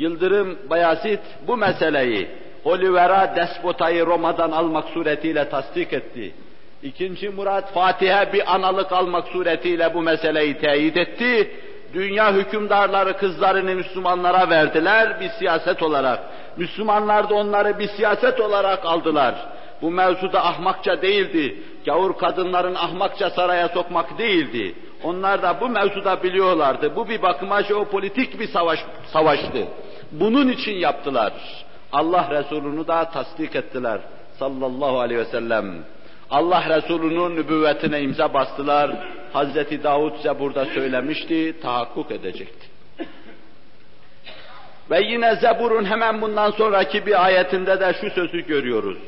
S1: Yıldırım Bayezid bu meseleyi Olivera despotayı Roma'dan almak suretiyle tasdik etti. İkinci Murat Fatih'e bir analık almak suretiyle bu meseleyi teyit etti. Dünya hükümdarları kızlarını Müslümanlara verdiler bir siyaset olarak. Müslümanlar da onları bir siyaset olarak aldılar. Bu mevzuda ahmakça değildi. Gavur kadınların ahmakça saraya sokmak değildi. Onlar da bu mevzuda biliyorlardı. Bu bir bakıma jeopolitik bir savaş, savaştı. Bunun için yaptılar. Allah Resulü'nü da tasdik ettiler sallallahu aleyhi ve sellem. Allah Resulü'nün nübüvvetine imza bastılar. Hazreti Davud ise burada söylemişti, tahakkuk edecekti. Ve yine Zebur'un hemen bundan sonraki bir ayetinde de şu sözü görüyoruz.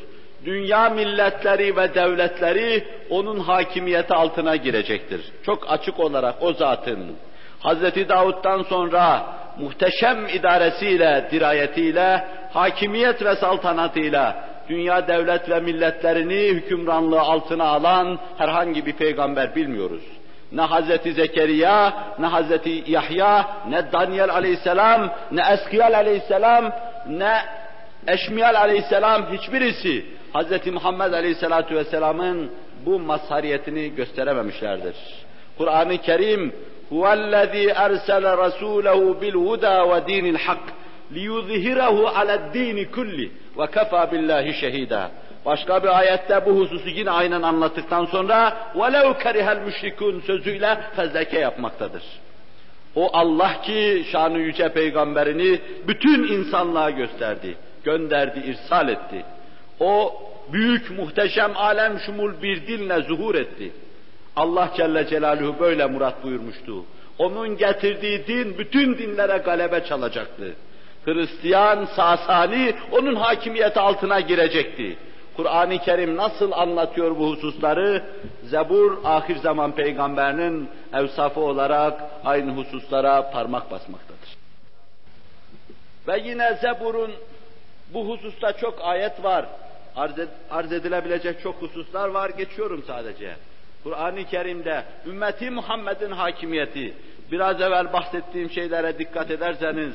S1: Dünya milletleri ve devletleri onun hakimiyeti altına girecektir. Çok açık olarak o zatın Hazreti Davud'dan sonra muhteşem idaresiyle, dirayetiyle, hakimiyet ve saltanatıyla dünya devlet ve milletlerini hükümranlığı altına alan herhangi bir peygamber bilmiyoruz. Ne Hazreti Zekeriya, ne Hazreti Yahya, ne Daniel aleyhisselam, ne Eskiyal aleyhisselam, ne Eşmiyal aleyhisselam hiçbirisi Hazreti Muhammed aleyhisselatu vesselamın bu mazhariyetini gösterememişlerdir. Kur'an-ı Kerim huvellezî ersele rasûlehu bil huda ve dinil hak liyuzhirehu aled-dini kulli ve kafa billahi şehida. Başka bir ayette bu hususu yine aynen anlattıktan sonra وَلَوْ كَرِهَ الْمُشْرِكُونَ sözüyle fezleke yapmaktadır. O Allah ki şanı yüce peygamberini bütün insanlığa gösterdi, gönderdi, irsal etti. O büyük, muhteşem, alem şumul bir dinle zuhur etti. Allah Celle Celaluhu böyle murat buyurmuştu. Onun getirdiği din bütün dinlere galebe çalacaktı. Hristiyan, Sasani onun hakimiyeti altına girecekti. Kur'an-ı Kerim nasıl anlatıyor bu hususları? Zebur, ahir zaman peygamberinin evsafı olarak aynı hususlara parmak basmaktadır. Ve yine Zebur'un bu hususta çok ayet var. Arz, arz edilebilecek çok hususlar var. Geçiyorum sadece. Kur'an-ı Kerim'de ümmeti Muhammed'in hakimiyeti, biraz evvel bahsettiğim şeylere dikkat ederseniz,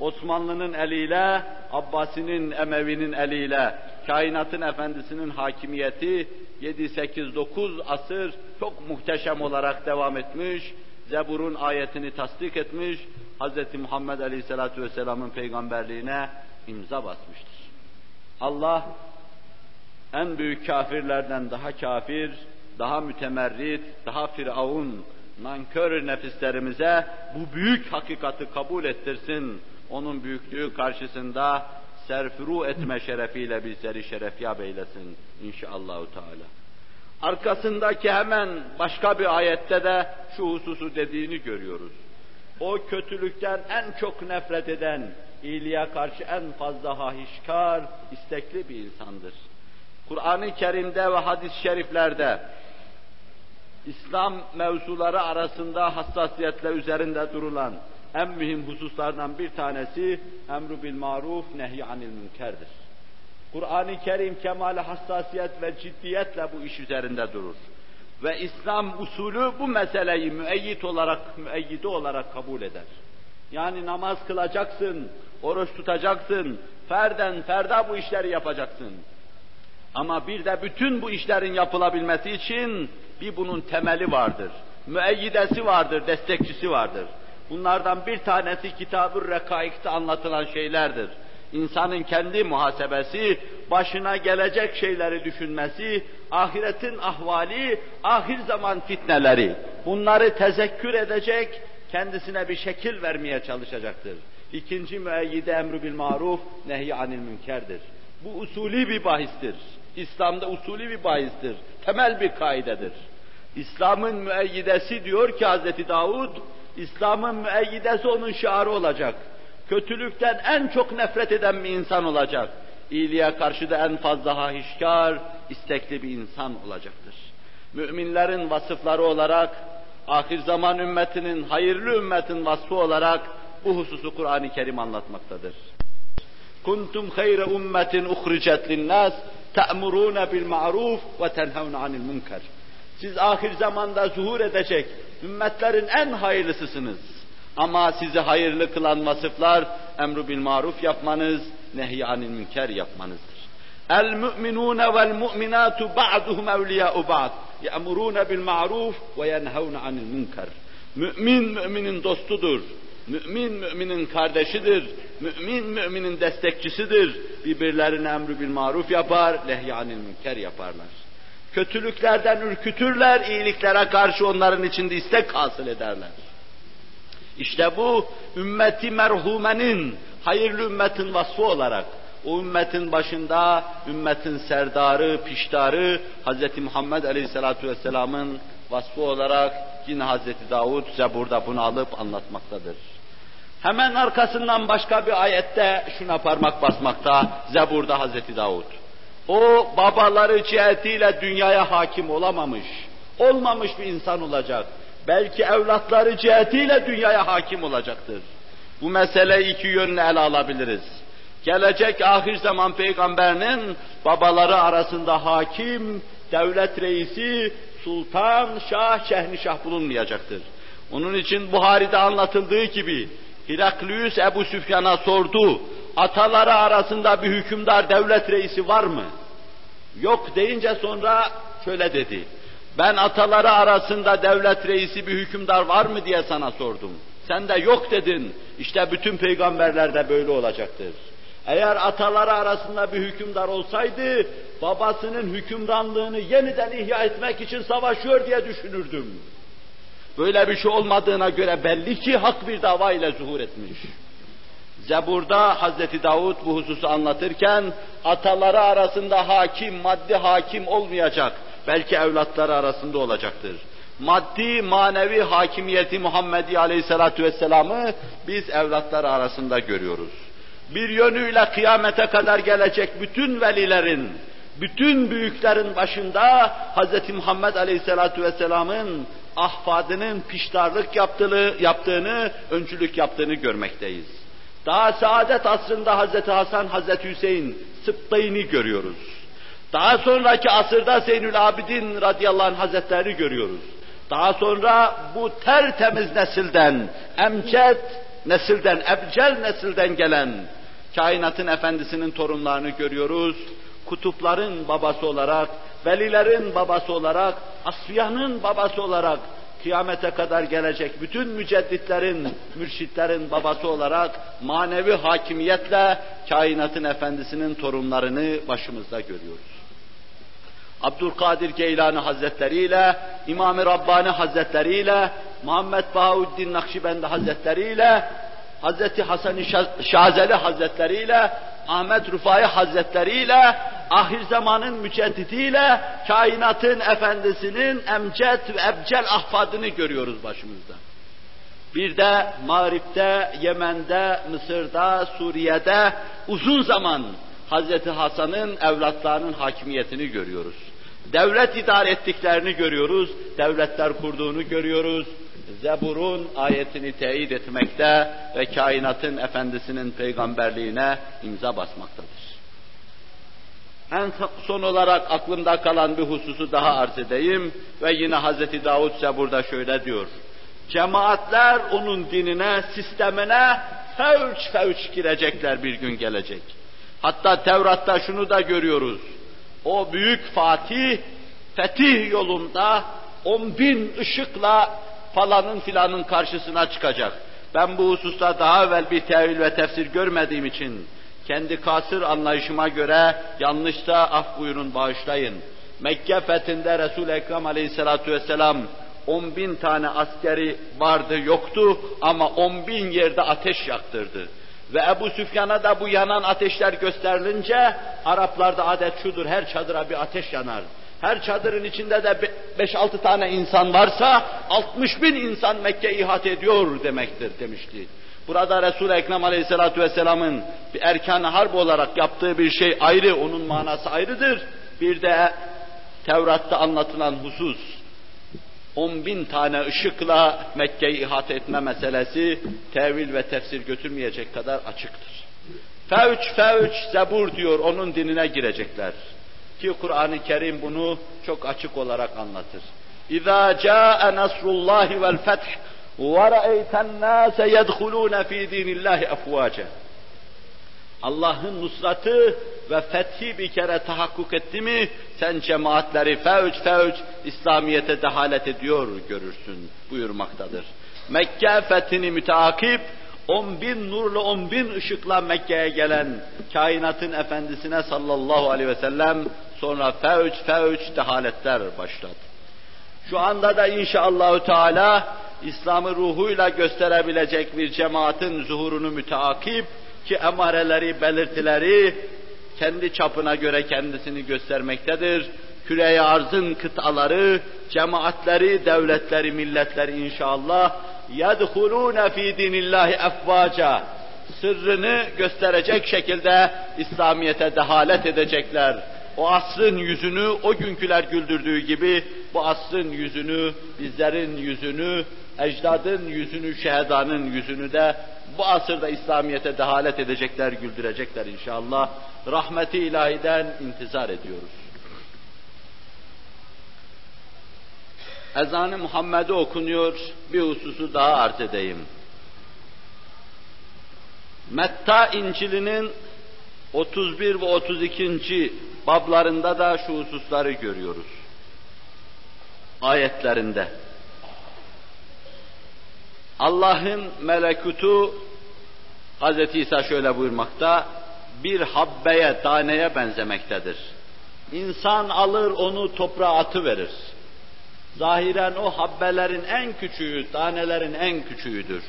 S1: Osmanlı'nın eliyle, Abbasi'nin, Emevi'nin eliyle, kainatın efendisinin hakimiyeti 7, 8, 9 asır çok muhteşem olarak devam etmiş, Zebur'un ayetini tasdik etmiş, Hz. Muhammed Aleyhisselatü Vesselam'ın peygamberliğine imza basmıştır. Allah en büyük kafirlerden daha kafir, daha mütemerrit, daha firavun, nankör nefislerimize bu büyük hakikati kabul ettirsin. Onun büyüklüğü karşısında serfuru etme şerefiyle bizleri şerefyab eylesin inşallahü teala. Arkasındaki hemen başka bir ayette de şu hususu dediğini görüyoruz. O kötülükten en çok nefret eden, iyiliğe karşı en fazla hahişkar, istekli bir insandır. Kur'an-ı Kerim'de ve hadis-i şeriflerde İslam mevzuları arasında hassasiyetle üzerinde durulan en mühim hususlardan bir tanesi emru bil maruf nehy anil münkerdir. Kur'an-ı Kerim kemal hassasiyet ve ciddiyetle bu iş üzerinde durur. Ve İslam usulü bu meseleyi müeyyit olarak, müeyyide olarak kabul eder. Yani namaz kılacaksın, oruç tutacaksın, ferden ferda bu işleri yapacaksın. Ama bir de bütün bu işlerin yapılabilmesi için bir bunun temeli vardır. Müeyyidesi vardır, destekçisi vardır. Bunlardan bir tanesi Kitab-ı Rekaik'te anlatılan şeylerdir. İnsanın kendi muhasebesi, başına gelecek şeyleri düşünmesi, ahiretin ahvali, ahir zaman fitneleri. Bunları tezekkür edecek, kendisine bir şekil vermeye çalışacaktır. İkinci müeyyide emru bil maruf, nehy anil münkerdir. Bu usulü bir bahistir. İslam'da usulü bir bahistir. Temel bir kaidedir. İslam'ın müeyyidesi diyor ki Hazreti Davud, İslam'ın müeyyidesi onun şiarı olacak. Kötülükten en çok nefret eden bir insan olacak. İyiliğe karşı da en fazla hahişkar, istekli bir insan olacaktır. Müminlerin vasıfları olarak, ahir zaman ümmetinin, hayırlı ümmetin vasfı olarak bu hususu Kur'an-ı Kerim anlatmaktadır. Kuntum hayre ummetin uhricet linnas te'murûne bil ma'ruf ve tenhevne anil münker. Siz ahir zamanda zuhur edecek ümmetlerin en hayırlısısınız. Ama sizi hayırlı kılan vasıflar emru bil maruf yapmanız, nehy anil münker yapmanızdır. El mu'minune vel mu'minatu ba'duhum evliya'u ba'd. Ya'murune bil ma'ruf ve yenhevne anil münker. Mümin müminin dostudur. Mümin müminin kardeşidir. Mümin müminin destekçisidir. Birbirlerine emru bil maruf yapar, lehyanil münker yaparlar. Kötülüklerden ürkütürler, iyiliklere karşı onların içinde istek hasıl ederler. İşte bu ümmeti merhumenin, hayırlı ümmetin vasfı olarak o ümmetin başında ümmetin serdarı, piştarı Hz. Muhammed Aleyhisselatü Vesselam'ın vasfı olarak yine Hz. Davud Zebur'da bunu alıp anlatmaktadır. Hemen arkasından başka bir ayette şuna parmak basmakta Zebur'da Hz. Davud. O babaları cihetiyle dünyaya hakim olamamış, olmamış bir insan olacak. Belki evlatları cihetiyle dünyaya hakim olacaktır. Bu mesele iki yönlü ele alabiliriz. Gelecek ahir zaman peygamberinin babaları arasında hakim, devlet reisi, sultan, şah, şehnişah bulunmayacaktır. Onun için Buhari'de anlatıldığı gibi Hiraklius Ebu Süfyan'a sordu, ataları arasında bir hükümdar devlet reisi var mı? Yok deyince sonra şöyle dedi, ben ataları arasında devlet reisi bir hükümdar var mı diye sana sordum. Sen de yok dedin, İşte bütün peygamberler de böyle olacaktır. Eğer ataları arasında bir hükümdar olsaydı, babasının hükümranlığını yeniden ihya etmek için savaşıyor diye düşünürdüm. Böyle bir şey olmadığına göre belli ki hak bir dava ile zuhur etmiş. Zebur'da Hazreti Davud bu hususu anlatırken ataları arasında hakim, maddi hakim olmayacak. Belki evlatları arasında olacaktır. maddi manevi hakimiyeti Muhammedi Aleyhisselatü Vesselam'ı biz evlatlar arasında görüyoruz. Bir yönüyle kıyamete kadar gelecek bütün velilerin, bütün büyüklerin başında Hz. Muhammed Aleyhisselatü Vesselam'ın ahfadının piştarlık yaptığını, yaptığını, öncülük yaptığını görmekteyiz. Daha saadet asrında Hz. Hasan, Hz. Hüseyin sıptayını görüyoruz. Daha sonraki asırda Zeynül Abidin radıyallahu anh hazretleri görüyoruz. Daha sonra bu tertemiz nesilden, emced nesilden, ebcel nesilden gelen kainatın efendisinin torunlarını görüyoruz. Kutupların babası olarak, velilerin babası olarak, asfiyanın babası olarak, kıyamete kadar gelecek bütün mücedditlerin, mürşitlerin babası olarak manevi hakimiyetle kainatın efendisinin torunlarını başımızda görüyoruz. Abdülkadir Geylani Hazretleri ile, İmam-ı Rabbani Hazretleri ile, Muhammed Bahuddin Nakşibendi Hazretleri ile, Hazreti Hasan-ı Şazeli Hazretleri ile, Ahmet Rufai Hazretleri ile, ahir zamanın müceddidiyle, kainatın efendisinin emced ve ebcel ahfadını görüyoruz başımızda. Bir de Mağrip'te, Yemen'de, Mısır'da, Suriye'de uzun zaman Hazreti Hasan'ın evlatlarının hakimiyetini görüyoruz. Devlet idare ettiklerini görüyoruz, devletler kurduğunu görüyoruz. Zebur'un ayetini teyit etmekte ve kainatın efendisinin peygamberliğine imza basmaktadır. En son olarak aklımda kalan bir hususu daha arz edeyim ve yine Hz. Davud Zebur'da şöyle diyor. Cemaatler onun dinine, sistemine fevç fevç girecekler bir gün gelecek. Hatta Tevrat'ta şunu da görüyoruz. O büyük Fatih, fetih yolunda on bin ışıkla falanın filanın karşısına çıkacak. Ben bu hususta daha evvel bir tevil ve tefsir görmediğim için kendi kasır anlayışıma göre yanlışsa af buyurun bağışlayın. Mekke fethinde Resul-i Ekrem aleyhissalatu vesselam on bin tane askeri vardı yoktu ama on bin yerde ateş yaktırdı. Ve Ebu Süfyan'a da bu yanan ateşler gösterilince Araplarda adet şudur her çadıra bir ateş yanar. Her çadırın içinde de 5-6 tane insan varsa 60 bin insan Mekke ihat ediyor demektir demişti. Burada Resul-i Ekrem Aleyhisselatü Vesselam'ın bir erkan harp olarak yaptığı bir şey ayrı, onun manası ayrıdır. Bir de Tevrat'ta anlatılan husus, on bin tane ışıkla Mekke'yi ihate etme meselesi tevil ve tefsir götürmeyecek kadar açıktır. Fevç fevç zebur diyor onun dinine girecekler. Ki Kur'an-ı Kerim bunu çok açık olarak anlatır. İza caa nasrullahi vel feth ve ra'eyten nase yedhulun fi dinillahi afwaca. Allah'ın nusratı ve fethi bir kere tahakkuk etti mi, sen cemaatleri fevç fevç İslamiyet'e dehalet ediyor görürsün buyurmaktadır. Mekke fethini müteakip, on bin nurlu on bin ışıkla Mekke'ye gelen kainatın efendisine sallallahu aleyhi ve sellem sonra fevç fevç dehaletler başladı. Şu anda da inşallahü teala İslam'ı ruhuyla gösterebilecek bir cemaatin zuhurunu müteakip ki emareleri, belirtileri kendi çapına göre kendisini göstermektedir. Küre-i arzın kıtaları, cemaatleri, devletleri, milletleri inşallah yedhulûne fî dinillâhi efvâca sırrını gösterecek şekilde İslamiyet'e dehalet edecekler. O asrın yüzünü o günküler güldürdüğü gibi bu asrın yüzünü, bizlerin yüzünü ecdadın yüzünü, şehedanın yüzünü de bu asırda İslamiyet'e dehalet edecekler, güldürecekler inşallah. Rahmeti ilahiden intizar ediyoruz. Ezan-ı Muhammed'e okunuyor, bir hususu daha arz edeyim. Metta İncil'inin 31 ve 32. bablarında da şu hususları görüyoruz. Ayetlerinde. Allah'ın melekutu Hz. İsa şöyle buyurmakta, bir habbeye, taneye benzemektedir. İnsan alır onu toprağa atı verir. Zahiren o habbelerin en küçüğü, tanelerin en küçüğüdür.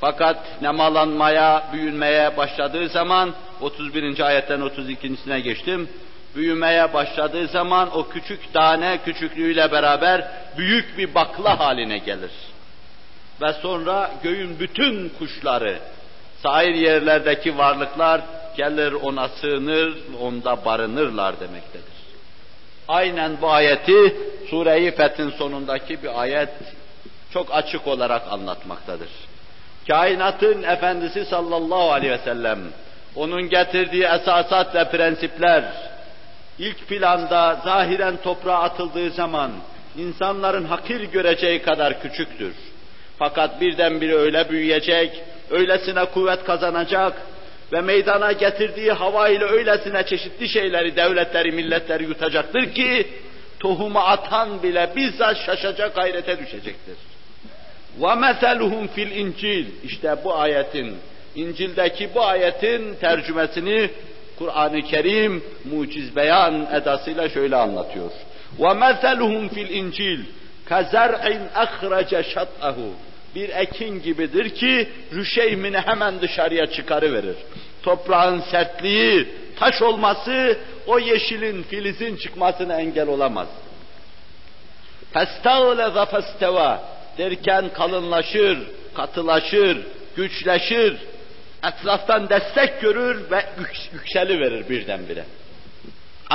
S1: Fakat nemalanmaya, büyünmeye başladığı zaman 31. ayetten 32.sine geçtim. büyümeye başladığı zaman o küçük tane küçüklüğüyle beraber büyük bir bakla haline gelir. Ve sonra göğün bütün kuşları, sair yerlerdeki varlıklar gelir ona sığınır, onda barınırlar demektedir. Aynen bu ayeti Sure-i Fethin sonundaki bir ayet çok açık olarak anlatmaktadır. Kainatın efendisi sallallahu aleyhi ve sellem, onun getirdiği esasat ve prensipler, ilk planda zahiren toprağa atıldığı zaman insanların hakir göreceği kadar küçüktür. Fakat birdenbire öyle büyüyecek, öylesine kuvvet kazanacak ve meydana getirdiği hava ile öylesine çeşitli şeyleri, devletleri, milletleri yutacaktır ki, tohumu atan bile bizzat şaşacak gayrete düşecektir. وَمَثَلُهُمْ fil İncil İşte bu ayetin, İncil'deki bu ayetin tercümesini Kur'an-ı Kerim muciz beyan edasıyla şöyle anlatıyor. وَمَثَلُهُمْ fil İncil كَزَرْعٍ اَخْرَجَ شَطْأَهُ Bir ekin gibidir ki rüşeymini hemen dışarıya çıkarıverir. Toprağın sertliği, taş olması o yeşilin, filizin çıkmasına engel olamaz. فَاسْتَغْلَظَ فَاسْتَوَى derken kalınlaşır, katılaşır, güçleşir, etraftan destek görür ve yükseli verir birdenbire.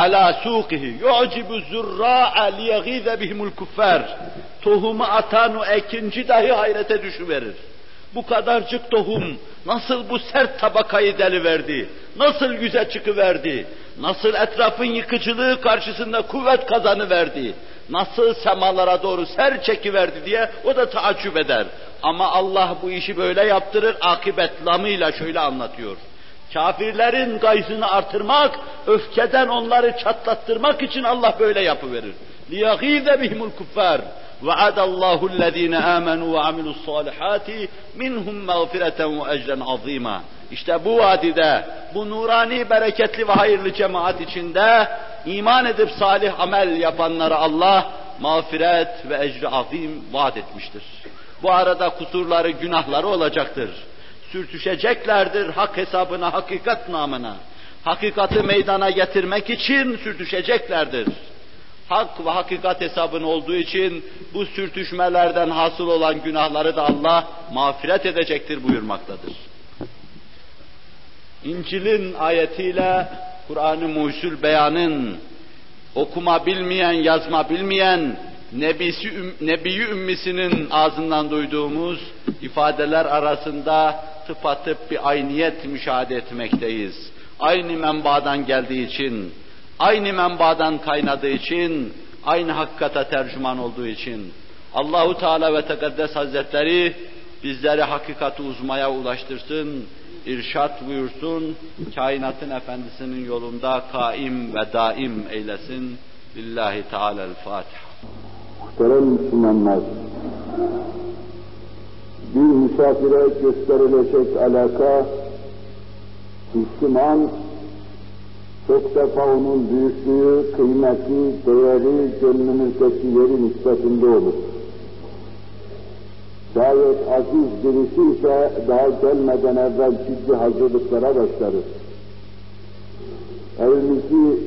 S1: Ala suqihi yu'cibu zurra'a liyaghize bihimul kuffar. Tohumu atan o ekinci dahi hayrete düşüverir. Bu kadarcık tohum nasıl bu sert tabakayı deliverdi, nasıl yüze çıkıverdi, nasıl etrafın yıkıcılığı karşısında kuvvet kazanıverdi, nasıl semalara doğru ser çekiverdi diye o da taaccüp eder. Ama Allah bu işi böyle yaptırır, akibet lamıyla şöyle anlatıyor. Kafirlerin gayzını artırmak, öfkeden onları çatlattırmak için Allah böyle yapıverir. لِيَغِيذَ بِهِمُ الْكُفَّارِ وَعَدَ اللّٰهُ الَّذ۪ينَ آمَنُوا وَعَمِلُوا الصَّالِحَاتِ مِنْهُمْ مَغْفِرَةً وَاَجْرًا عَظ۪يمًا İşte bu vadide, bu nurani, bereketli ve hayırlı cemaat içinde iman edip salih amel yapanlara Allah mağfiret ve ecri azim vaat etmiştir. Bu arada kusurları, günahları olacaktır. Sürtüşeceklerdir hak hesabına, hakikat namına. Hakikati meydana getirmek için sürtüşeceklerdir. Hak ve hakikat hesabın olduğu için bu sürtüşmelerden hasıl olan günahları da Allah mağfiret edecektir buyurmaktadır. İncil'in ayetiyle Kur'an-ı Muhsul Beyan'ın okuma bilmeyen, yazma bilmeyen Nebisi, Nebi ümmisinin ağzından duyduğumuz ifadeler arasında tıpatıp bir ayniyet müşahede etmekteyiz. Aynı menbaadan geldiği için, aynı menbaadan kaynadığı için, aynı hakikate tercüman olduğu için Allahu Teala ve Tekaddes Hazretleri bizleri hakikati uzmaya ulaştırsın, irşat buyursun, kainatın efendisinin yolunda kaim ve daim eylesin. Lillahi Teala'l-Fatiha.
S2: Muhterem Müslümanlar, bir misafire gösterilecek alaka, Müslüman, çok defa onun büyüklüğü, kıymeti, değeri, gönlümüzdeki yeri nispetinde olur. Şayet aziz birisi ise daha gelmeden evvel ciddi hazırlıklara başlarız. Evimizi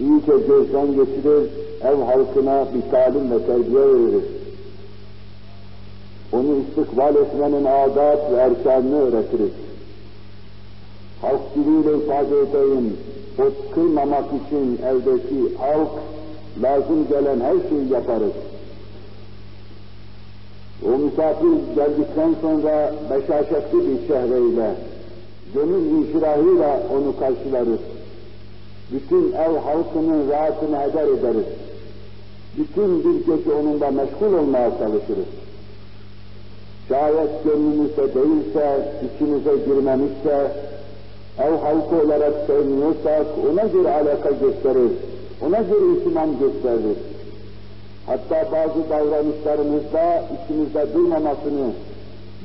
S2: iyice gözden geçirir, ev halkına bir talim ve terbiye veririz. İstikbal etmenin adat ve erkanını öğretiriz. Halk diliyle ifade edeyim, ot kırmamak için evdeki halk lazım gelen her şeyi yaparız. O misafir geldikten sonra beşaşetli bir şehreyle, gönül inşirahıyla onu karşılarız. Bütün ev halkının rahatını heder ederiz. Bütün bir gece onunla meşgul olmaya çalışırız. Şayet gönlümüzde değilse, içimize girmemişse, ev halkı olarak sevmiyorsak ona göre alaka gösterir, ona göre ihtimam gösterir. Hatta bazı davranışlarımızda içimizde durmamasını,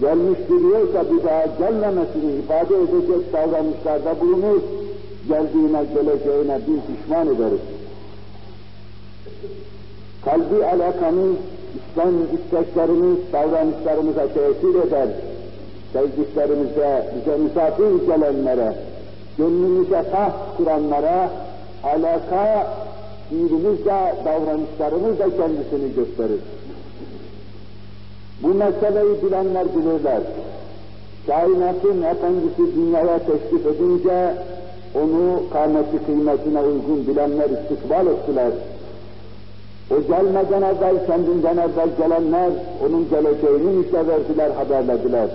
S2: gelmiş biliyorsa bir daha gelmemesini ifade edecek davranışlarda bulunur, geldiğine geleceğine bir pişman ederiz. Kalbi alakamız, İslam isteklerimiz, davranışlarımıza tesir eder. Sevdiklerimize, bize misafir gelenlere, gönlümüze taht kuranlara, alaka fiilimizle, davranışlarımızla kendisini gösterir. Bu meseleyi bilenler bilirler. Kainatın efendisi dünyaya teşrif edince onu kâmeti kıymetine uygun bilenler istikbal ettiler. O gelmeden evvel, kendinden evvel gelenler onun geleceğini müjde haberlediler.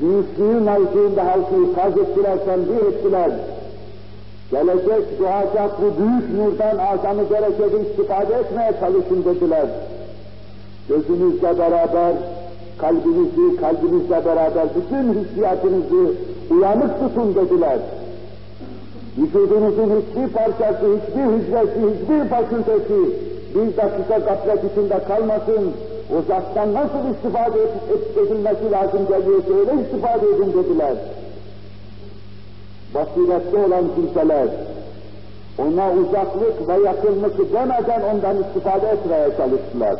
S2: Büyüklüğü mevzuunda halkı ikaz ettiler, tembih ettiler. Gelecek doğacak bu büyük nurdan azamı derecede istifade etmeye çalışın dediler. Gözünüzle beraber, kalbinizi, kalbinizle beraber bütün hissiyatınızı uyanık tutun dediler. Vücudunuzun hiçbir parçası, hiçbir hücresi, hiçbir fakültesi bir dakika gaflet içinde kalmasın, uzaktan nasıl istifade edilmesi lazım geliyorsa öyle istifade edin dediler. Basiretli olan kimseler, ona uzaklık ve yakınlık demeden ondan istifade etmeye çalıştılar.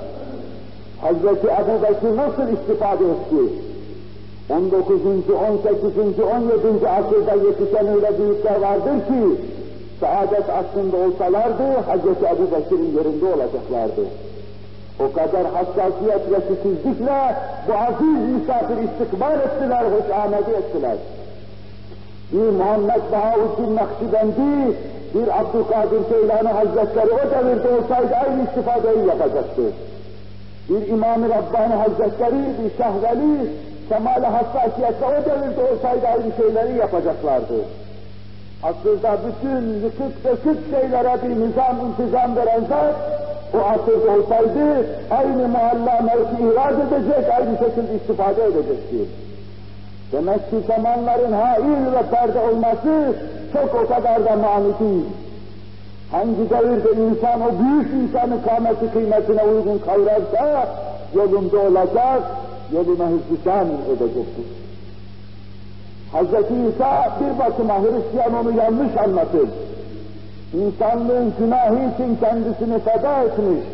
S2: Hazreti Ebu Bekir nasıl istifade etti? 19. 18. 17. asırda yetişen öyle büyükler vardır ki, saadet aslında olsalardı Hz. Ebu Bekir'in yerinde olacaklardı. O kadar hassasiyet ve titizlikle bu aziz misafir istikbal ettiler, hoş amedi ettiler. Bir Muhammed Bahauddin Nakşibendi, bir Abdülkadir Keylani Hazretleri o devirde olsaydı aynı istifadeyi yapacaktı. Bir İmam-ı Rabbani Hazretleri, bir Şahveli, kemal hassasiyetle o devirde olsaydı aynı şeyleri yapacaklardı. Asırda bütün yıkık dökük şeylere bir nizam, intizam veren zat, o asırda olsaydı aynı muhalla mevki ihraz edecek, aynı şekilde istifade edecekti. Demek ki zamanların hail ve perde olması çok o kadar da mani değil. Hangi devirde insan o büyük insanın kâmeti kıymetine uygun kavrarsa yolunda olacak, yoluna hüsnükan edecektir. Hz. İsa bir bakıma Hristiyan onu yanlış anlatır. İnsanlığın günahı için kendisini feda etmiş.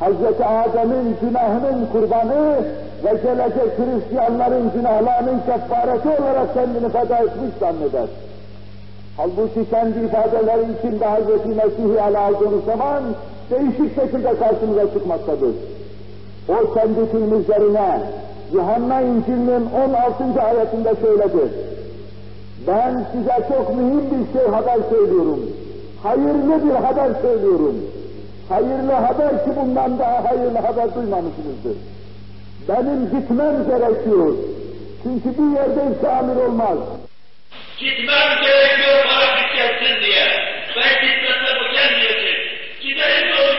S2: Hz. Adem'in günahının kurbanı ve gelecek Hristiyanların günahlarının kefareti olarak kendini feda etmiş zanneder. Halbuki kendi ifadeleri içinde Hz. Mesih'i ele aldığınız zaman değişik şekilde karşımıza çıkmaktadır. O kendi film üzerine Yuhanna İncil'inin 16. ayetinde şöyledir. Ben size çok mühim bir şey haber söylüyorum. Hayırlı bir haber söylüyorum. Hayırlı haber ki bundan daha hayırlı haber duymamışsınızdır. Benim gitmem gerekiyor. Çünkü bir yerde tamir olmaz.
S1: Gitmem gerekiyor para gelsin diye. Ben gitmezsem o gelmeyecek. Giderim de